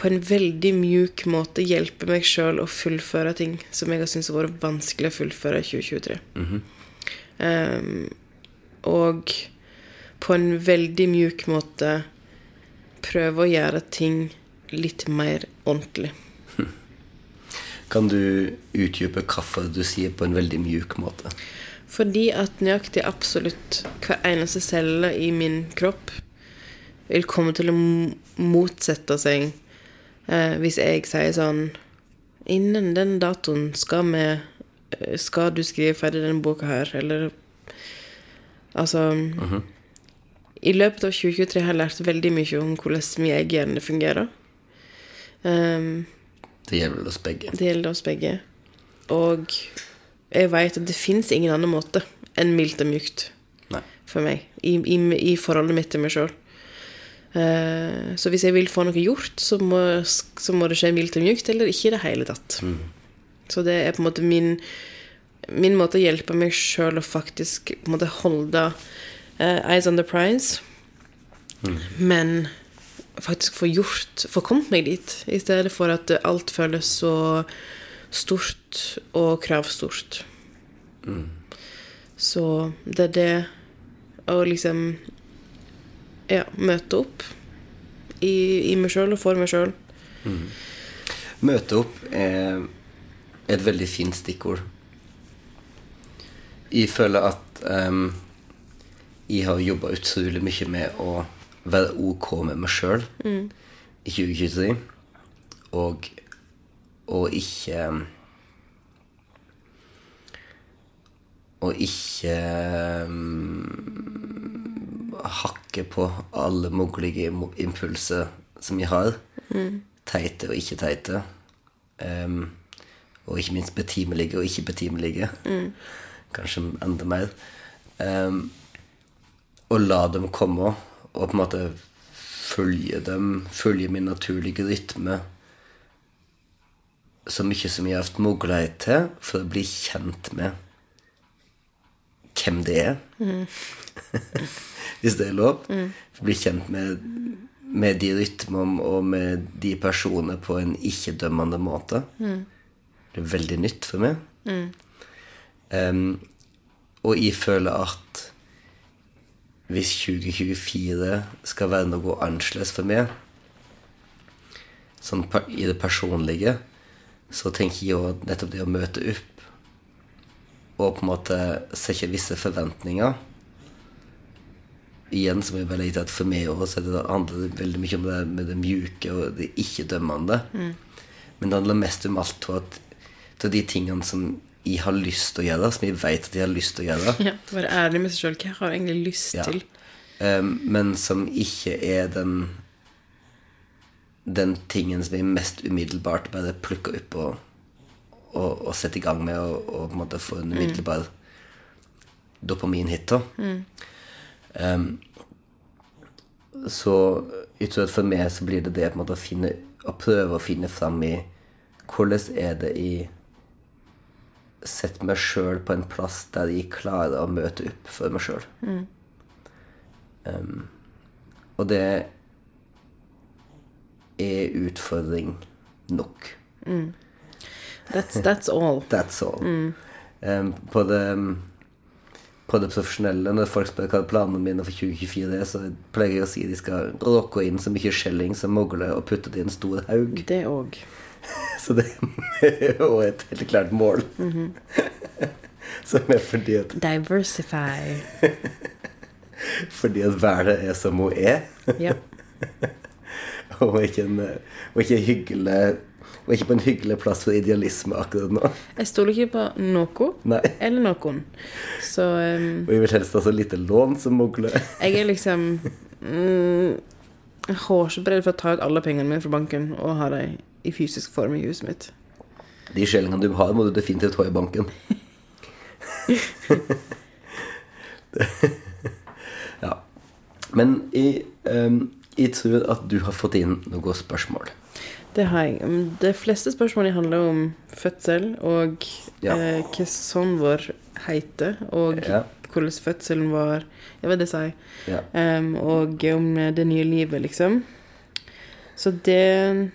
Speaker 2: på en veldig mjuk måte hjelper meg sjøl å fullføre ting som jeg har syntes har vært vanskelig å fullføre i 2023. um, og på en veldig mjuk måte prøve å gjøre ting litt mer ordentlig.
Speaker 1: Kan du utdype hvorfor du sier på en veldig mjuk måte?
Speaker 2: Fordi at nøyaktig absolutt hver eneste celle i min kropp vil komme til å motsette seg eh, hvis jeg sier sånn Innen den datoen skal vi eh, Skal du skrive ferdig denne boka her, eller Altså I løpet av 2023 har jeg lært veldig mye om hvordan min egen hjerne fungerer. Um,
Speaker 1: Det gjelder oss begge.
Speaker 2: det gjelder oss begge. Og jeg vet at det fins ingen annen måte enn mildt og mykt
Speaker 1: Nei.
Speaker 2: for meg i, i, i forholdet mitt til meg sjøl. så hvis jeg vil få noe gjort, så må, så må det skje mildt og mjukt, eller ikke i det hele tatt. Så det er på en måte min, min måte å hjelpe meg sjøl å faktisk på en måte holde uh, eyes on the prize, men faktisk få gjort Få kommet meg dit, i stedet for at alt føles så stort og kravstort. Så det er det å liksom Ja, møte opp i, i meg sjøl og for meg sjøl.
Speaker 1: Møte opp er et veldig fint stikkord. Jeg føler at um, jeg har jobba utrolig mye med å være ok med meg sjøl i 2023. Og, og ikke Og ikke um, hakke på alle mulige impulser som jeg har. Teite og ikke teite. Um, og ikke minst betimelige og ikke betimelige. Kanskje enda mer. Um, og la dem komme, og på en måte følge dem, følge min naturlige rytme så mye som jeg har hatt mulighet til for å bli kjent med hvem det er. Hvis det er lov. Å bli kjent med, med de rytmene og med de personene på en ikke-dømmende måte. Det er veldig nytt for meg. Em, og jeg føler at hvis 2024 skal være noe annerledes for meg, sånn i det personlige, så tenker jeg jo nettopp det å møte opp og på en måte sette visse forventninger Igjen så må jeg bare legge til at for meg også, så det handler det veldig mye om det med det mjuke og det ikke-dømmende. Men det handler mest om alt av de tingene som jeg har lyst til å gjøre, som jeg vet at jeg har lyst til å gjøre.
Speaker 2: Ja, Være ærlig med seg sjøl. Hva har jeg egentlig lyst
Speaker 1: Ja.
Speaker 2: til?
Speaker 1: Um, men som ikke er den Den tingen som jeg mest umiddelbart bare plukker opp og, og, og setter i gang med og, og på en måte få en umiddelbar dopaminhit. da. Um, så jeg tror at for meg så blir det det på en måte å finne å prøve å finne fram i hvordan er det jeg setter meg sjøl på en plass der jeg klarer å møte opp for meg sjøl. Um, og det er utfordring nok.
Speaker 2: That's, that's all.
Speaker 1: That's all. Um, på det på det profesjonelle, når folk spør hva planene mine for 2024 er, så pleier jeg å si de skal råkke inn så mye skjelling som mulig og putte det i en stor haug.
Speaker 2: Det òg.
Speaker 1: Så det er jo et helt klart mål. Som er fordi at,
Speaker 2: Diversify.
Speaker 1: fordi at verden er som hun er.
Speaker 2: Ja.
Speaker 1: Og ikke, en, og ikke hyggelig Og ikke på en hyggelig plass for idealisme akkurat nå.
Speaker 2: Jeg stoler ikke på noe
Speaker 1: Nei.
Speaker 2: eller noen. Så um,
Speaker 1: Og jeg vil helst ha så lite lån som mulig.
Speaker 2: jeg er liksom mm, hårsbredd for å ta ut alle pengene mine fra banken og ha dem i fysisk form i huset mitt.
Speaker 1: De skjellingene du har, må du definitivt ha i banken. ja. Men jeg, um, Jeg tror at du har fått inn noen spørsmål.
Speaker 2: Det har jeg. De fleste spørsmålene handler om fødsel og
Speaker 1: Ja.
Speaker 2: eh, hva sønnen vår heter, og
Speaker 1: Ja.
Speaker 2: Hvordan fødselen var Jeg vet det sa jeg.
Speaker 1: Ja.
Speaker 2: Em, og om det nye livet, liksom. Så det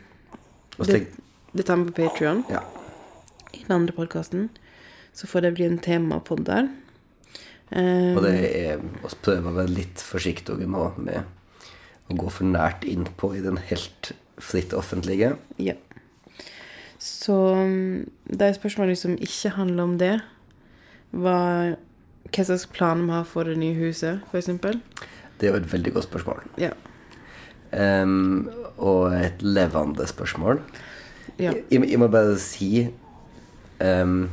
Speaker 2: Det, det tar vi på Patrion.
Speaker 1: ja.
Speaker 2: I den andre podkasten. Så får det bli en temapod der. Um,
Speaker 1: Og det er Vi prøver å være litt forsiktige nå med å gå for nært innpå i den helt fritt offentlige.
Speaker 2: Ja. Så det de spørsmålene som ikke handler om det, var hva slags planer vi har for det nye huset, f.eks.
Speaker 1: Det er jo et veldig godt spørsmål.
Speaker 2: Ja.
Speaker 1: Um, og et levende spørsmål.
Speaker 2: ja.
Speaker 1: Jeg, jeg må bare si um,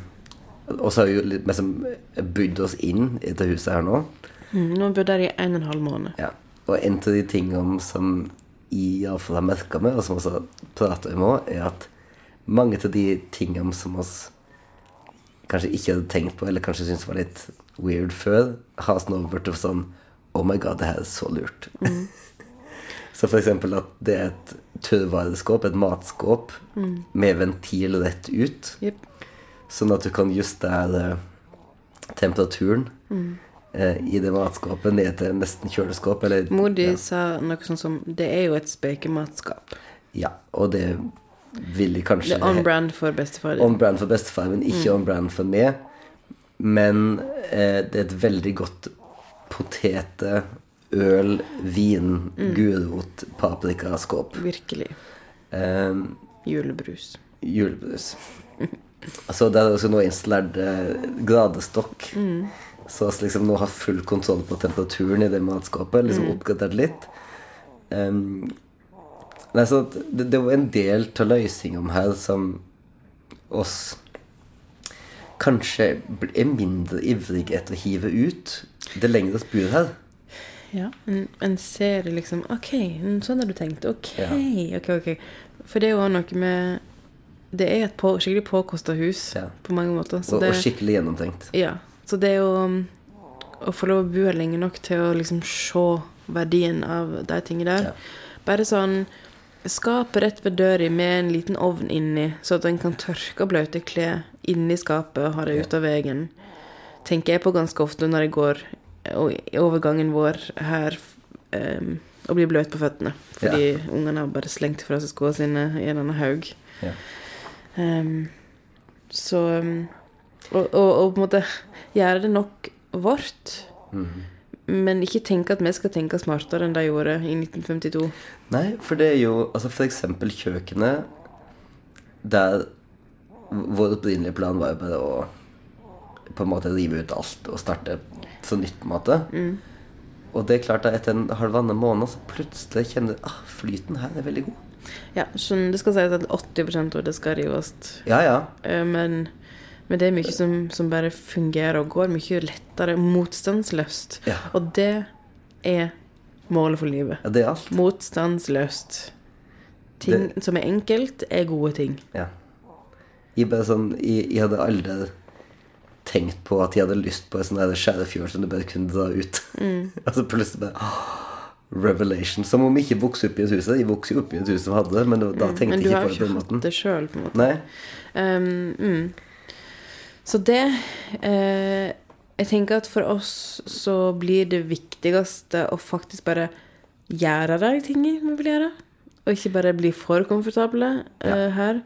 Speaker 1: Og så har vi jo litt liksom bydd oss inn i dette huset her nå.
Speaker 2: Mm, nå bodde jeg i en og en halv måned.
Speaker 1: Ja. Og en av de tingene som jeg iallfall har merka meg, og som vi prater om òg, er at mange av de tingene som vi kanskje ikke hadde tenkt på, eller kanskje syntes var litt weird før, har nå og sånn Oh my god, det her er så lurt. så for eksempel at det er et tørrvareskåp, et matskåp, med ventil rett ut.
Speaker 2: Yep.
Speaker 1: Sånn at du kan justere temperaturen eh, i det matskapet ned til nesten kjøleskap. Eller,
Speaker 2: Mor
Speaker 1: ja.
Speaker 2: sa noe sånt som Det er jo et spekematskap.
Speaker 1: ja, og det vil jeg
Speaker 2: Det
Speaker 1: kanskje
Speaker 2: er on brand for bestefar.
Speaker 1: On brand for bestefar, men ikke on brand for meg. Men eh, det er et veldig godt potete, øl, vin, gulrot, paprikaskåp.
Speaker 2: Virkelig.
Speaker 1: Eh,
Speaker 2: Julebrus.
Speaker 1: julebrus. Altså, det er også nå installert eh, gradestokk. Så vi liksom nå har full kontroll på temperaturen i det matskapet. Liksom oppgradert litt. Em, nei, så at det, det var en del av løsninga her som oss kanskje er mindre ivrige etter å hive ut det lengre bor her.
Speaker 2: Ja. En, en ser liksom OK, mm, sånn har du tenkt. OK,
Speaker 1: Ja.
Speaker 2: OK, ok. For det er jo òg noe med Det er et på, skikkelig påkosta hus
Speaker 1: Ja.
Speaker 2: på mange måter. Så
Speaker 1: Og,
Speaker 2: det,
Speaker 1: og skikkelig gjennomtenkt.
Speaker 2: Ja. Så det er jo um, å få lov å bo her lenge nok til å liksom se verdien av de tingene der.
Speaker 1: Ja.
Speaker 2: Bare sånn Skap rett ved døra med en liten ovn inni, så at en kan tørke bløte klær inni skapet og ha det ute av veien. Tenker jeg på ganske ofte når jeg går i overgangen vår her um, og blir bløt på føttene. Fordi ungene har bare slengt fra seg skoene sine i en annen haug.
Speaker 1: Ja.
Speaker 2: Um, så um, og, og, og på en måte gjøre det nok vårt.
Speaker 1: Mhm.
Speaker 2: Men ikke tenke at vi skal tenke smartere enn de gjorde i 1952.
Speaker 1: Nei, for det er jo altså for eksempel kjøkkenet Der vår opprinnelige plan var jo bare å på en måte rive ut alt og starte så nytt på en måte. Og det er klart at etter en halvannen måned så plutselig kjenner du ah, flyten her er veldig god.
Speaker 2: Ja, skjønner, det skal sies at 80 av det skal rives.
Speaker 1: Ja, ja.
Speaker 2: Eh, Men, men det er mye som, som bare fungerer og går mye lettere. Motstandsløst.
Speaker 1: Ja.
Speaker 2: Og det er målet for livet.
Speaker 1: ja det er alt.
Speaker 2: Motstandsløst. Ting som er enkelt, er gode ting.
Speaker 1: Ja. Jeg, sånn, jeg, jeg hadde aldri tenkt på at jeg hadde lyst på en sånn skjærefjord som du bare kunne dra ut. altså plutselig bare Revelation. Som om jeg ikke vokste opp i et hus. Jeg vokste jo opp i et hus som hadde det, men da tenkte
Speaker 2: Men
Speaker 1: jeg
Speaker 2: du
Speaker 1: på
Speaker 2: har
Speaker 1: på
Speaker 2: den
Speaker 1: måten. Men
Speaker 2: du
Speaker 1: har
Speaker 2: ikke
Speaker 1: hatt
Speaker 2: det sjøl, på en måte.
Speaker 1: Nei.
Speaker 2: Um, mm. Så det eh, Jeg tenker at for oss så blir det viktigste å faktisk bare gjøre de tingene vi vil gjøre. Og ikke bare bli for komfortable eh, her.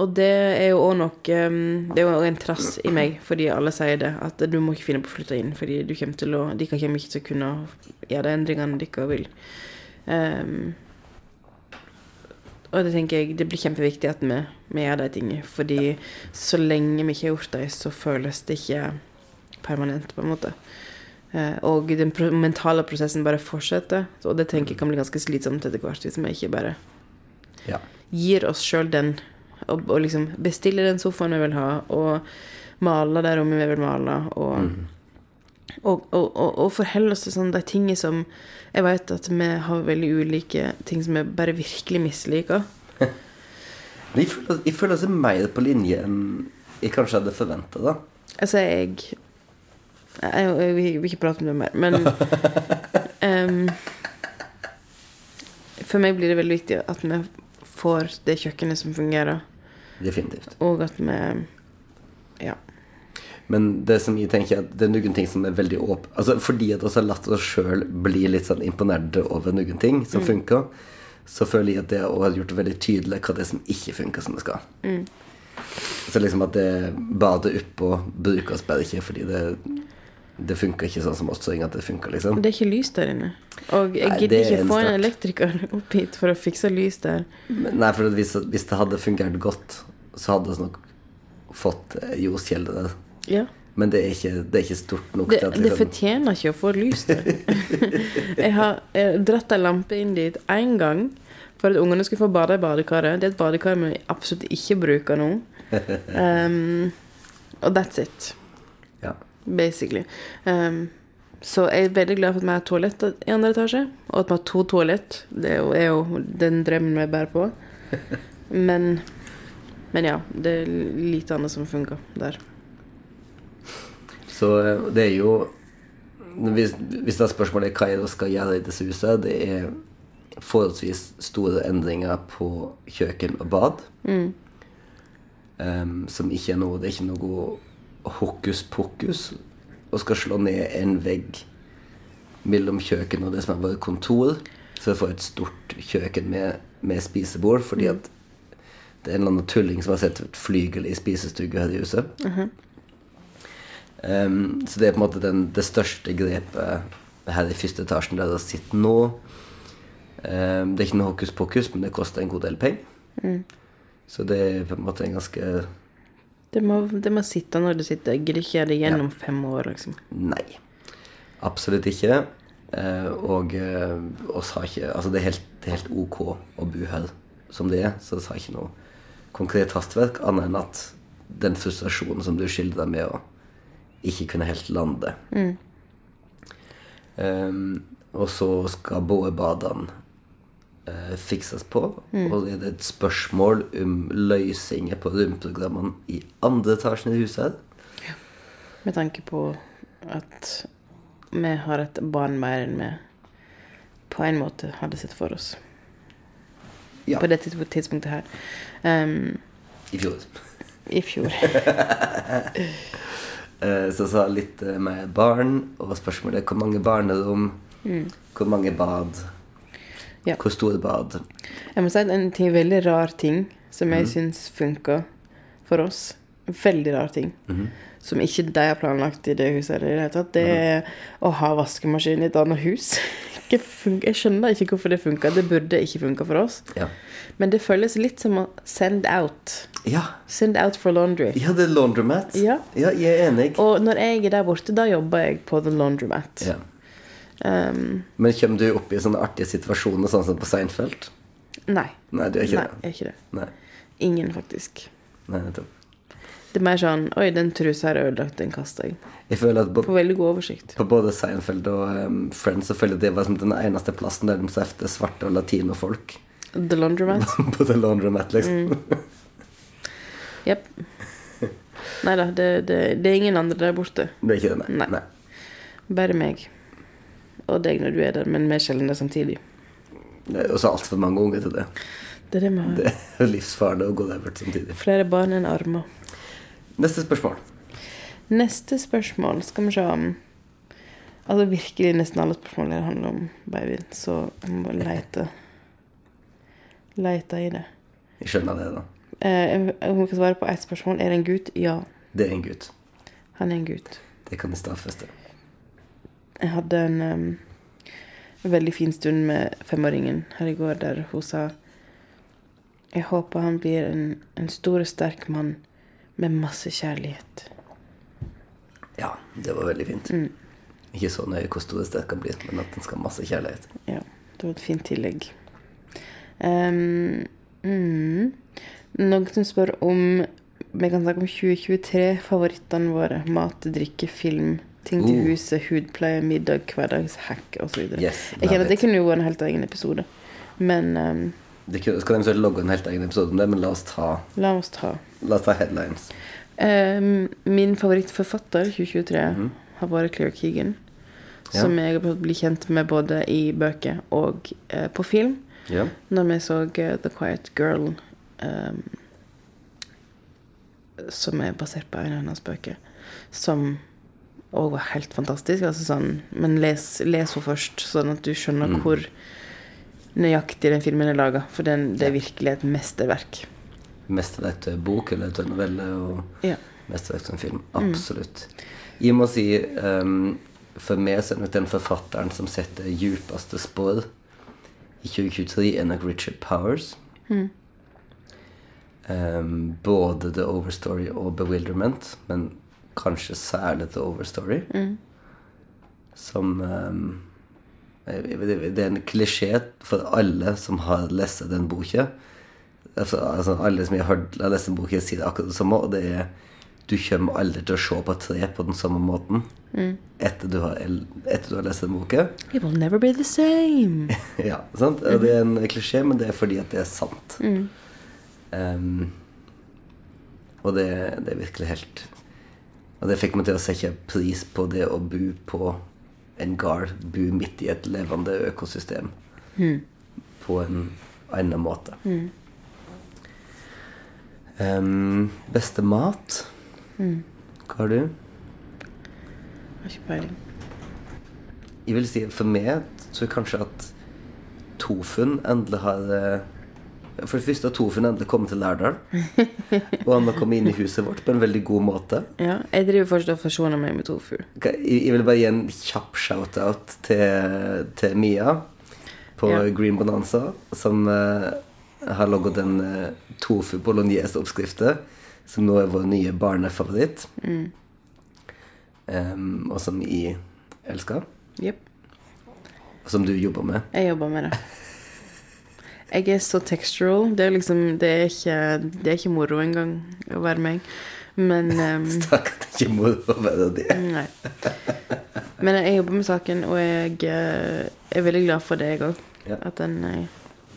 Speaker 2: Og det er jo òg noe um, Det er jo en trass i meg, fordi alle sier det, at du må ikke finne på å flytte inn, fordi du kommer til å De kommer ikke til å kunne gjøre de endringene dere vil. Um, og det tenker jeg det blir kjempeviktig at vi, vi gjør de tingene. Fordi så lenge vi ikke har gjort det, så føles det ikke permanent, på en måte. Eh, og den mentale prosessen bare fortsetter. Og det tenker jeg kan bli ganske slitsomt etter hvert, hvis vi ikke bare
Speaker 1: Ja.
Speaker 2: gir oss sjøl den. Og, og liksom bestiller den sofaen vi vil ha, og maler det rommet vi vil male. Og, og, og, og, og forholde oss til sånn de tingene som Jeg vet at vi har veldig ulike ting som vi bare virkelig misliker.
Speaker 1: Jeg føler, jeg føler seg mer på linje enn jeg kanskje hadde forventa, da.
Speaker 2: Altså, jeg Jeg, jeg, vil ikke prate om det mer, men um, For meg blir det veldig viktig at vi får det kjøkkenet som fungerer,
Speaker 1: Definitivt.
Speaker 2: og at vi.
Speaker 1: Men det som jeg tenker at det er noen ting som er veldig åp... Altså Fordi at vi har latt oss sjøl bli litt sånn imponerte over noen ting som funker, så føler jeg at det har gjort det veldig tydelig hva det er som ikke funker som det skal. Så liksom at det bader oppå brukes bare ikke fordi det det funker ikke sånn som oss så at det funker, liksom.
Speaker 2: Det er ikke lys der inne. Og jeg gidder
Speaker 1: er
Speaker 2: ikke
Speaker 1: en
Speaker 2: få en elektriker opp hit for å fikse lys der.
Speaker 1: Men, nei, for hvis, hvis det hadde fungert godt, så hadde vi nok fått eh, jordskjelvet der.
Speaker 2: Ja.
Speaker 1: Men det er ikke, det er ikke stort nok
Speaker 2: Det, det
Speaker 1: liksom,
Speaker 2: fortjener ikke å få lys der. jeg har eh, dratt ei lampe inn dit én gang for at ungene skulle få bade i badekaret. Det er et badekar vi absolutt ikke bruker nå. Um, og that's it,
Speaker 1: ja.
Speaker 2: basically. Um, så jeg er veldig glad for at vi har toalett i andre etasje, og at vi har to toalett. Det er jo, er jo den drømmen vi bærer på. Men, men ja, det er lite annet som funker der.
Speaker 1: Så eh, det er jo Hvis, hvis det er spørsmålet hva er det skal gjøre i dette huset, det er forholdsvis store endringer på kjøkken og bad. Em, som ikke er noe Det er ikke noe hokus pokus. Og skal slå ned en vegg mellom kjøkken og det som er vårt kontor. Så vi får et stort kjøkken med, med spisebord. Fordi at det er en eller annen tulling som har sett et flygel i spisestua her i huset. Em, så det er på en måte den, det største grepet her i første etasjen der det sitter nå. Um, det er ikke noe hokus pokus, men det koster en god del penger. Så det er på en måte en ganske
Speaker 2: Det må, det må sitte når det sitter. Jeg gidder ikke gjøre det gjennom fem år, liksom.
Speaker 1: Nei. Absolutt ikke. Uh, og uh, oss har ikke Altså, det er, helt, helt ok å bo her som det er, så vi har ikke noe konkret hastverk, annet enn at den frustrasjonen som du skildrer med å ikke kunne helt lande. Um, og så skal både badene eh, fikses på, og det er et spørsmål om løsninger på romprogrammene i andre etasjen i huset.
Speaker 2: Med tanke på at vi har et barn mer enn vi på en måte hadde sett for oss.
Speaker 1: Ja,
Speaker 2: På det tidspunktet her. Um,
Speaker 1: i fjor.
Speaker 2: I fjor.
Speaker 1: Eh, Så sa litt eh, med barn, og spørsmålet er hvor mange barnerom, hvor mange bad,
Speaker 2: Ja.
Speaker 1: hvor store bad.
Speaker 2: Jeg må si at en ting, veldig rar ting som jeg syns funka for oss, veldig rar ting, som ikke de har planlagt i det huset, i det hele tatt, det er å ha vaskemaskin i et annet hus. Jeg skjønner ikke hvorfor det funka. Det burde ikke funka for oss.
Speaker 1: Ja.
Speaker 2: Men det føles litt som å send out.
Speaker 1: ja.
Speaker 2: Send out for laundry.
Speaker 1: Ja, det er laundromat.
Speaker 2: Ja.
Speaker 1: jeg er enig.
Speaker 2: Og når jeg er der borte, da jobber jeg på the laundromat.
Speaker 1: Ja.
Speaker 2: Um,
Speaker 1: Men kommer du opp i sånne artige situasjoner, sånn som på Seinfeld?
Speaker 2: nei.
Speaker 1: Nei, du er ikke
Speaker 2: Nei,
Speaker 1: det.
Speaker 2: jeg er ikke det.
Speaker 1: Nei.
Speaker 2: Ingen, faktisk.
Speaker 1: Nei, nettopp.
Speaker 2: Det er mer sånn Oi, den trusa er ødelagt, den kaster jeg.
Speaker 1: Jeg føler at på,
Speaker 2: på veldig god oversikt.
Speaker 1: på både Seinfeld og um, Friends så føler jeg det var som den eneste plassen der de trefte svarte og latinofolk.
Speaker 2: The laundromat.
Speaker 1: på The Laundromat, liksom.
Speaker 2: Jepp. Nei da, det, det, det er ingen andre der borte.
Speaker 1: Det er ikke det, nei.
Speaker 2: Nei. Bare meg. Og deg når du er der, men mer sjelden det samtidig.
Speaker 1: Det er også altfor mange unger til det.
Speaker 2: Det er det med.
Speaker 1: Det er livsfarlig å gå der bort samtidig.
Speaker 2: Flere barn enn armer.
Speaker 1: Neste spørsmål.
Speaker 2: Neste spørsmål skal vi se om Altså virkelig nesten alle spørsmål handler om babyen, så jeg må lete Lete i det.
Speaker 1: Jeg skjønner det, da.
Speaker 2: Eh, om vi kan svare på ett spørsmål. Er det en gutt? Ja,
Speaker 1: Det er en gutt.
Speaker 2: han er en gutt.
Speaker 1: Det kan jeg stadfeste.
Speaker 2: Jeg hadde en um, veldig fin stund med femåringen her i går, der hun sa Jeg håper han blir en, en stor og sterk mann med masse kjærlighet.
Speaker 1: Ja, det var veldig fint.
Speaker 2: Mm.
Speaker 1: Ikke så nøye hvor stor det kan bli, men at han skal ha masse kjærlighet.
Speaker 2: Ja, det var et fint tillegg. Em, mm. Noen som spør om vi kan snakke om 2023-favorittene våre. Mat, drikke, film, ting til
Speaker 1: Uh.
Speaker 2: huset, hudpleie, middag, hverdagshack osv.
Speaker 1: Yes,
Speaker 2: Jeg kjenner at det kunne jo vært en helt egen episode. Men um,
Speaker 1: Det kunne- skal eventuelt logge en helt egen episode om det, men la oss ta,
Speaker 2: la oss ta.
Speaker 1: la oss ta headlines.
Speaker 2: Um, min favorittforfatter 2023
Speaker 1: Mhm.
Speaker 2: har vært Claire Keegan.
Speaker 1: Ja.
Speaker 2: Som jeg har blitt kjent med både i bøker og uh, på film.
Speaker 1: Ja.
Speaker 2: når vi så eh, The Quiet Girl, um, som er basert på en av hennes bøker, som òg var helt fantastisk. Altså sånn, men les, les henne først, sånn at du skjønner hvor nøyaktig den filmen er laga. For den, det er virkelig et mesterverk.
Speaker 1: Mesterverk til bok eller til novelle og
Speaker 2: Ja.
Speaker 1: mesterverk en film. Absolutt. Jeg må si um, For meg så er nok den forfatteren som setter djupeste spor i 2023, er nok Richard Powers. Ehm, både The Overstory og Bewilderment, men kanskje særlig The Overstory. Som um, Det er en klisjé for alle som har lest den boka. Altså, altså alle som jeg har har lest den boka, sier akkurat det samme. Og det er du kommer aldri til å se på et tre på den samme måten etter, du har, etter du har lest den boka.
Speaker 2: It will never be the same.
Speaker 1: ja, sant? Mm. det er en klisjé, men det er fordi at det er sant. Ehm, og det, det er virkelig helt Og det fikk meg til å sette pris på det å bo på en gard. Bo midt i et levende økosystem. På en annen måte. Um, beste mat? Hva har du?
Speaker 2: Har ikke peiling.
Speaker 1: Jeg vil si For meg så kanskje at Tofun endelig har eh, For det første har Tofun endelig kommet til Lærdal. og han har kommet inn i huset vårt på en veldig god måte.
Speaker 2: Ja, jeg driver fortsatt og forsoner meg med tofu.
Speaker 1: Jeg vil bare gi en kjapp shout-out til, til Mia på
Speaker 2: Ja.
Speaker 1: Green Bonanza, som uh, har laget en uh, tofu bolognese-oppskrift som nå er vår nye barnefavoritt. Em, og som jeg elsker.
Speaker 2: Yep.
Speaker 1: Og som du jobber med.
Speaker 2: Jeg jobber med det. Jeg er så textural. Det er liksom Det er ikke, det er ikke moro engang å være meg. Men um,
Speaker 1: Takk at det ikke må være det.
Speaker 2: Nei. Men jeg jobber med saken, og jeg eh, er veldig glad for det, jeg òg.
Speaker 1: Ja.
Speaker 2: At den er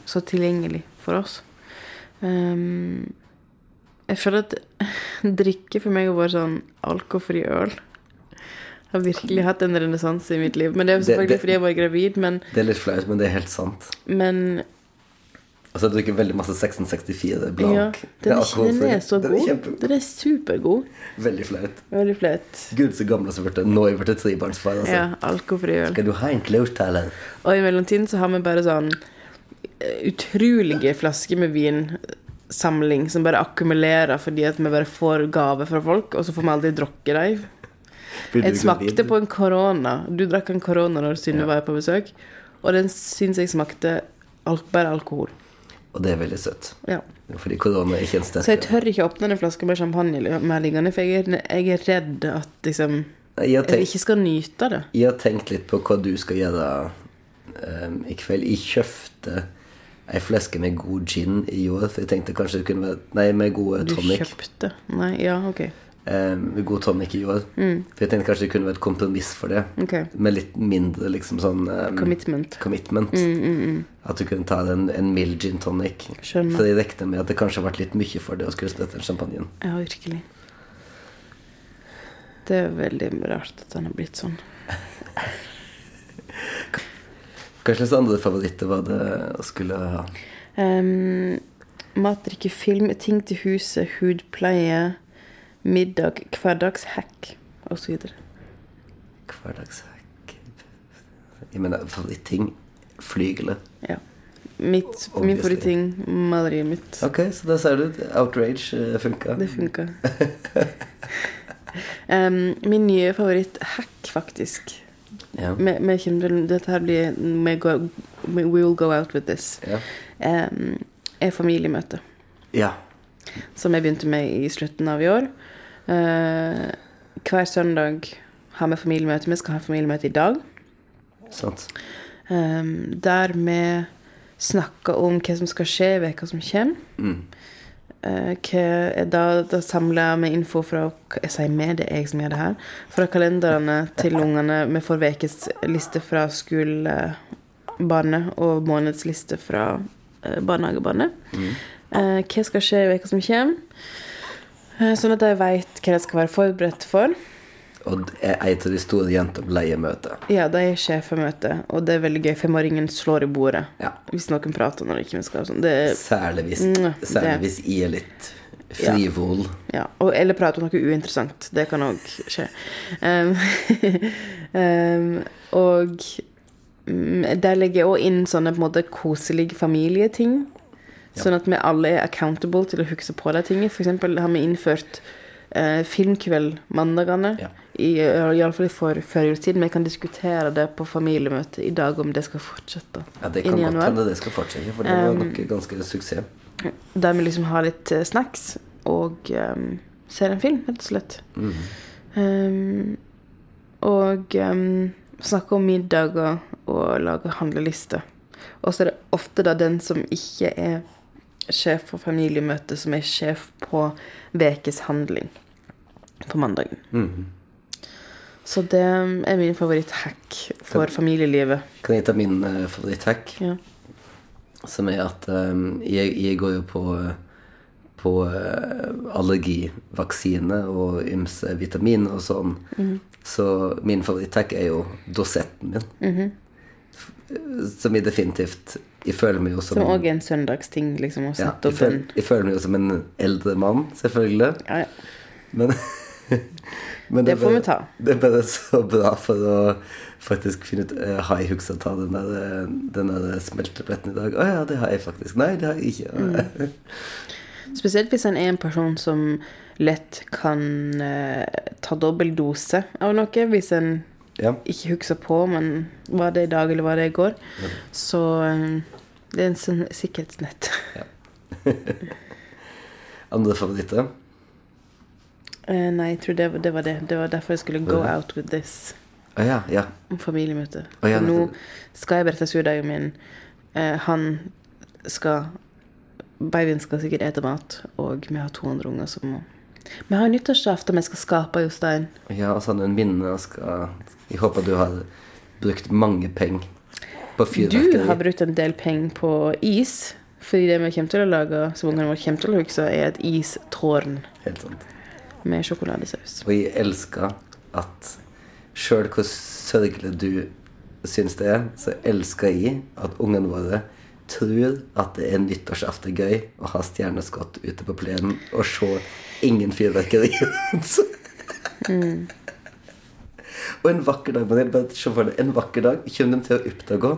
Speaker 2: så tilgjengelig for oss. Um, jeg føler at drikke for meg har vært sånn alkoholfri øl. Jeg har virkelig hatt en renessanse i mitt liv. Men det er jo selvfølgelig
Speaker 1: det-
Speaker 2: fordi jeg var gravid, men,
Speaker 1: Det er litt flaut, men det er helt sant.
Speaker 2: men
Speaker 1: Og så drikker jeg veldig masse 1664
Speaker 2: ja,
Speaker 1: blank.
Speaker 2: den, er, den er så
Speaker 1: Den er
Speaker 2: god. Den er supergod.
Speaker 1: Veldig flaut.
Speaker 2: Veldig flaut.
Speaker 1: Gud, så gammel som ble Nå er jeg blitt trebarnsfar, altså.
Speaker 2: Ja, alkoholfri øl.
Speaker 1: Skal du ha en klaustaler?
Speaker 2: Og i mellomtiden så har vi bare sånn eh, utrolige flasker med vinsamling som bare akkumulerer fordi at vi bare får gaver fra folk, og så får vi aldri drukke dem. Jeg smakte på en korona. Du drakk en korona når Synne var på besøk, og den syns jeg smakte alt, bare alkohol.
Speaker 1: Og det er veldig søtt.
Speaker 2: Ja.
Speaker 1: Fordi korona er ikke en
Speaker 2: Så jeg tør ikke åpne den flaska med champagne mer liggende, for jeg er, jeg er redd at liksom
Speaker 1: Jeg tenkt,
Speaker 2: jeg ikke skal nyte det.
Speaker 1: jeg har tenkt litt på hva du skal gjøre um, i kveld. Jeg kjøpte ei flaske med god gin i år, for jeg tenkte kanskje det kunne være Nei, med god
Speaker 2: Du kjøpte Nei, ja, ok.
Speaker 1: Um, god tonic i år. For jeg tenkte kanskje det kunne være et kompromiss for det.
Speaker 2: Okay.
Speaker 1: Med litt mindre liksom sånn um,
Speaker 2: Commitment.
Speaker 1: commitment. At du kunne ta en, en mild gin tonic.
Speaker 2: Skjønner.
Speaker 1: For jeg regner med at det kanskje har vært litt mye for det å skulle sprette den champagnen.
Speaker 2: Ja, virkelig. Det er veldig rart at den har blitt sånn.
Speaker 1: Hva slags andre favoritter var det å skulle ha?
Speaker 2: Um, mat, drikke, film, ting til huset, hudpleie, middag, hverdagshack osv.
Speaker 1: Hverdagshack Jeg mener favoritting flygelet.
Speaker 2: Ja. Mitt, min favoritting, maleriet mitt.
Speaker 1: Ok, så da ser du. Outrage eh, funka.
Speaker 2: Det funka. um, min nye favoritt-hack, faktisk
Speaker 1: Ja.
Speaker 2: Med, med Dette her blir med go, We will go out with this.
Speaker 1: Ja.
Speaker 2: Um, er familiemøte.
Speaker 1: ja.
Speaker 2: som jeg begynte med i slutten av i år. Eh, hver søndag har vi familiemøte. Vi skal ha familiemøte i dag.
Speaker 1: Sant.
Speaker 2: Um, der vi snakker om hva som skal skje i uka som kommer.
Speaker 1: Mm.
Speaker 2: Uh, da, da samler vi info fra Jeg sier med, det er jeg som gjør det her. Fra kalenderne til ungene. Vi får ukesliste fra skolebarnet og månedsliste fra barnehagebarnet. barnehagebarnet. Uh, hva skal skje i uka som kommer. Eh, sånn at de veit hva de skal være forberedt for.
Speaker 1: Og er ei av de store jentene på leiemøte.
Speaker 2: Ja, de er sjefemøte, og det er veldig gøy. for Femåringen slår i bordet
Speaker 1: Ja.
Speaker 2: hvis noen prater når de ikke skal. Sånn. Det er,
Speaker 1: Særlig hvis,
Speaker 2: Mm,
Speaker 1: særlig
Speaker 2: det-
Speaker 1: hvis jeg er litt frivol.
Speaker 2: ja. og, eller prater om noe uinteressant. Det kan òg skje. Um, um, og mm, der legger jeg òg inn sånne på en måte koselige familieting. Sånn at vi alle er accountable til å huske på de tingene. Eksempel har vi innført eh, filmkveld mandagene.
Speaker 1: Ja.
Speaker 2: I, Iallfall for førjulstiden. Vi kan diskutere det på familiemøtet i dag, om det skal fortsette.
Speaker 1: Ja, det kan godt hende det skal fortsette, for det var
Speaker 2: Um,
Speaker 1: nok ganske suksess.
Speaker 2: Der vi liksom har litt eh, snacks og um, ser en film, rett og slett.
Speaker 1: Mhm.
Speaker 2: Um, og um, snakker om middager og lager handlelister. Og så er det ofte da den som ikke er sjef for familiemøtet, som er sjef på vekes handling på mandagen.
Speaker 1: Mhm.
Speaker 2: Så det er min favoritthack for familielivet.
Speaker 1: Kan jeg ta min uh, favoritthack?
Speaker 2: Ja.
Speaker 1: Som er at um, jeg, jeg går jo på, eh, på uh, allergivaksine og ymse vitamin og sånn.
Speaker 2: Mhm.
Speaker 1: Så min favoritthack er jo dosetten min.
Speaker 2: Mm
Speaker 1: -hmm. Som jeg definitivt Jeg føler meg jo som,
Speaker 2: Som òg er en søndagsting, liksom, å
Speaker 1: ja, jeg, føler, jeg føler meg jo som en eldre mann, selvfølgelig.
Speaker 2: Ja, ja.
Speaker 1: Men, men
Speaker 2: Det
Speaker 1: er
Speaker 2: får vi ta.
Speaker 1: Det bare så bra for å faktisk finne ut uh, Har jeg huska å ta den der, eh, den der smeltepletten i dag? Å ja, det har jeg faktisk. Nei, det har jeg ikke.
Speaker 2: Mm. Spesielt hvis en er en person som lett kan uh, ta dobbel dose av noe. Hvis en
Speaker 1: Ja.
Speaker 2: ikke husker på, men var det i dag eller var det i går? Så eh, det er en sånn sikkerhetsnett.
Speaker 1: Andre favoritter?
Speaker 2: Uh, nei, jeg tror det var, det var det. Det var derfor jeg skulle go
Speaker 1: Ja.
Speaker 2: out with this
Speaker 1: Ah, ja, ja.
Speaker 2: familiemøte.
Speaker 1: Ah, ja,
Speaker 2: nå skal jeg berette surdagen min. Uh, han skal Babyen skal sikkert ete mat, og vi har 200 unger som må Vi har nyttårsaften vi skal skape, Jostein.
Speaker 1: Ja, og sånn en minne skal Jeg håper du har brukt mange penger på
Speaker 2: Du har brukt en del penger på is. Fordi det vi kommer til å lage, som ungene våre kommer til å huske, er et istårn
Speaker 1: Helt sant.
Speaker 2: med sjokoladesaus.
Speaker 1: Og jeg elsker at sjøl hvor sørgelig du syns det er, så elsker jeg at ungene våre tror at det er nyttårsaften gøy å ha stjerneskudd ute på plenen og se ingen fyrverkeri. Og en vakker dag, deg, en vakker dag kommer de til å oppdage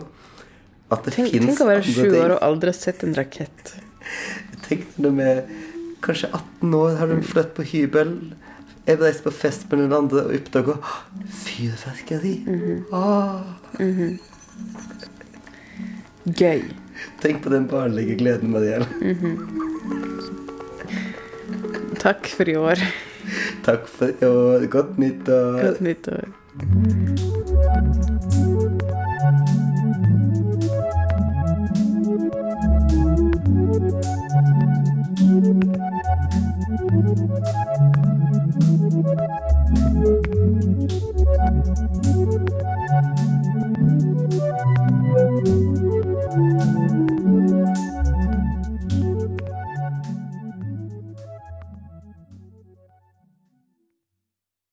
Speaker 1: at det fins
Speaker 2: tenk å være sju år og aldri ha sett en rakett.
Speaker 1: Tenk når de er kanskje 18 år, har de flyttet på hybel. Jeg reiste på fest med noen andre og oppdaga fyrverkeri. ah,
Speaker 2: Gøy.
Speaker 1: tenk på den barnlige gleden, Marielle.
Speaker 2: Takk for i år.
Speaker 1: Takk for i år. Godt nyttår.
Speaker 2: Godt nyttår.
Speaker 3: Thank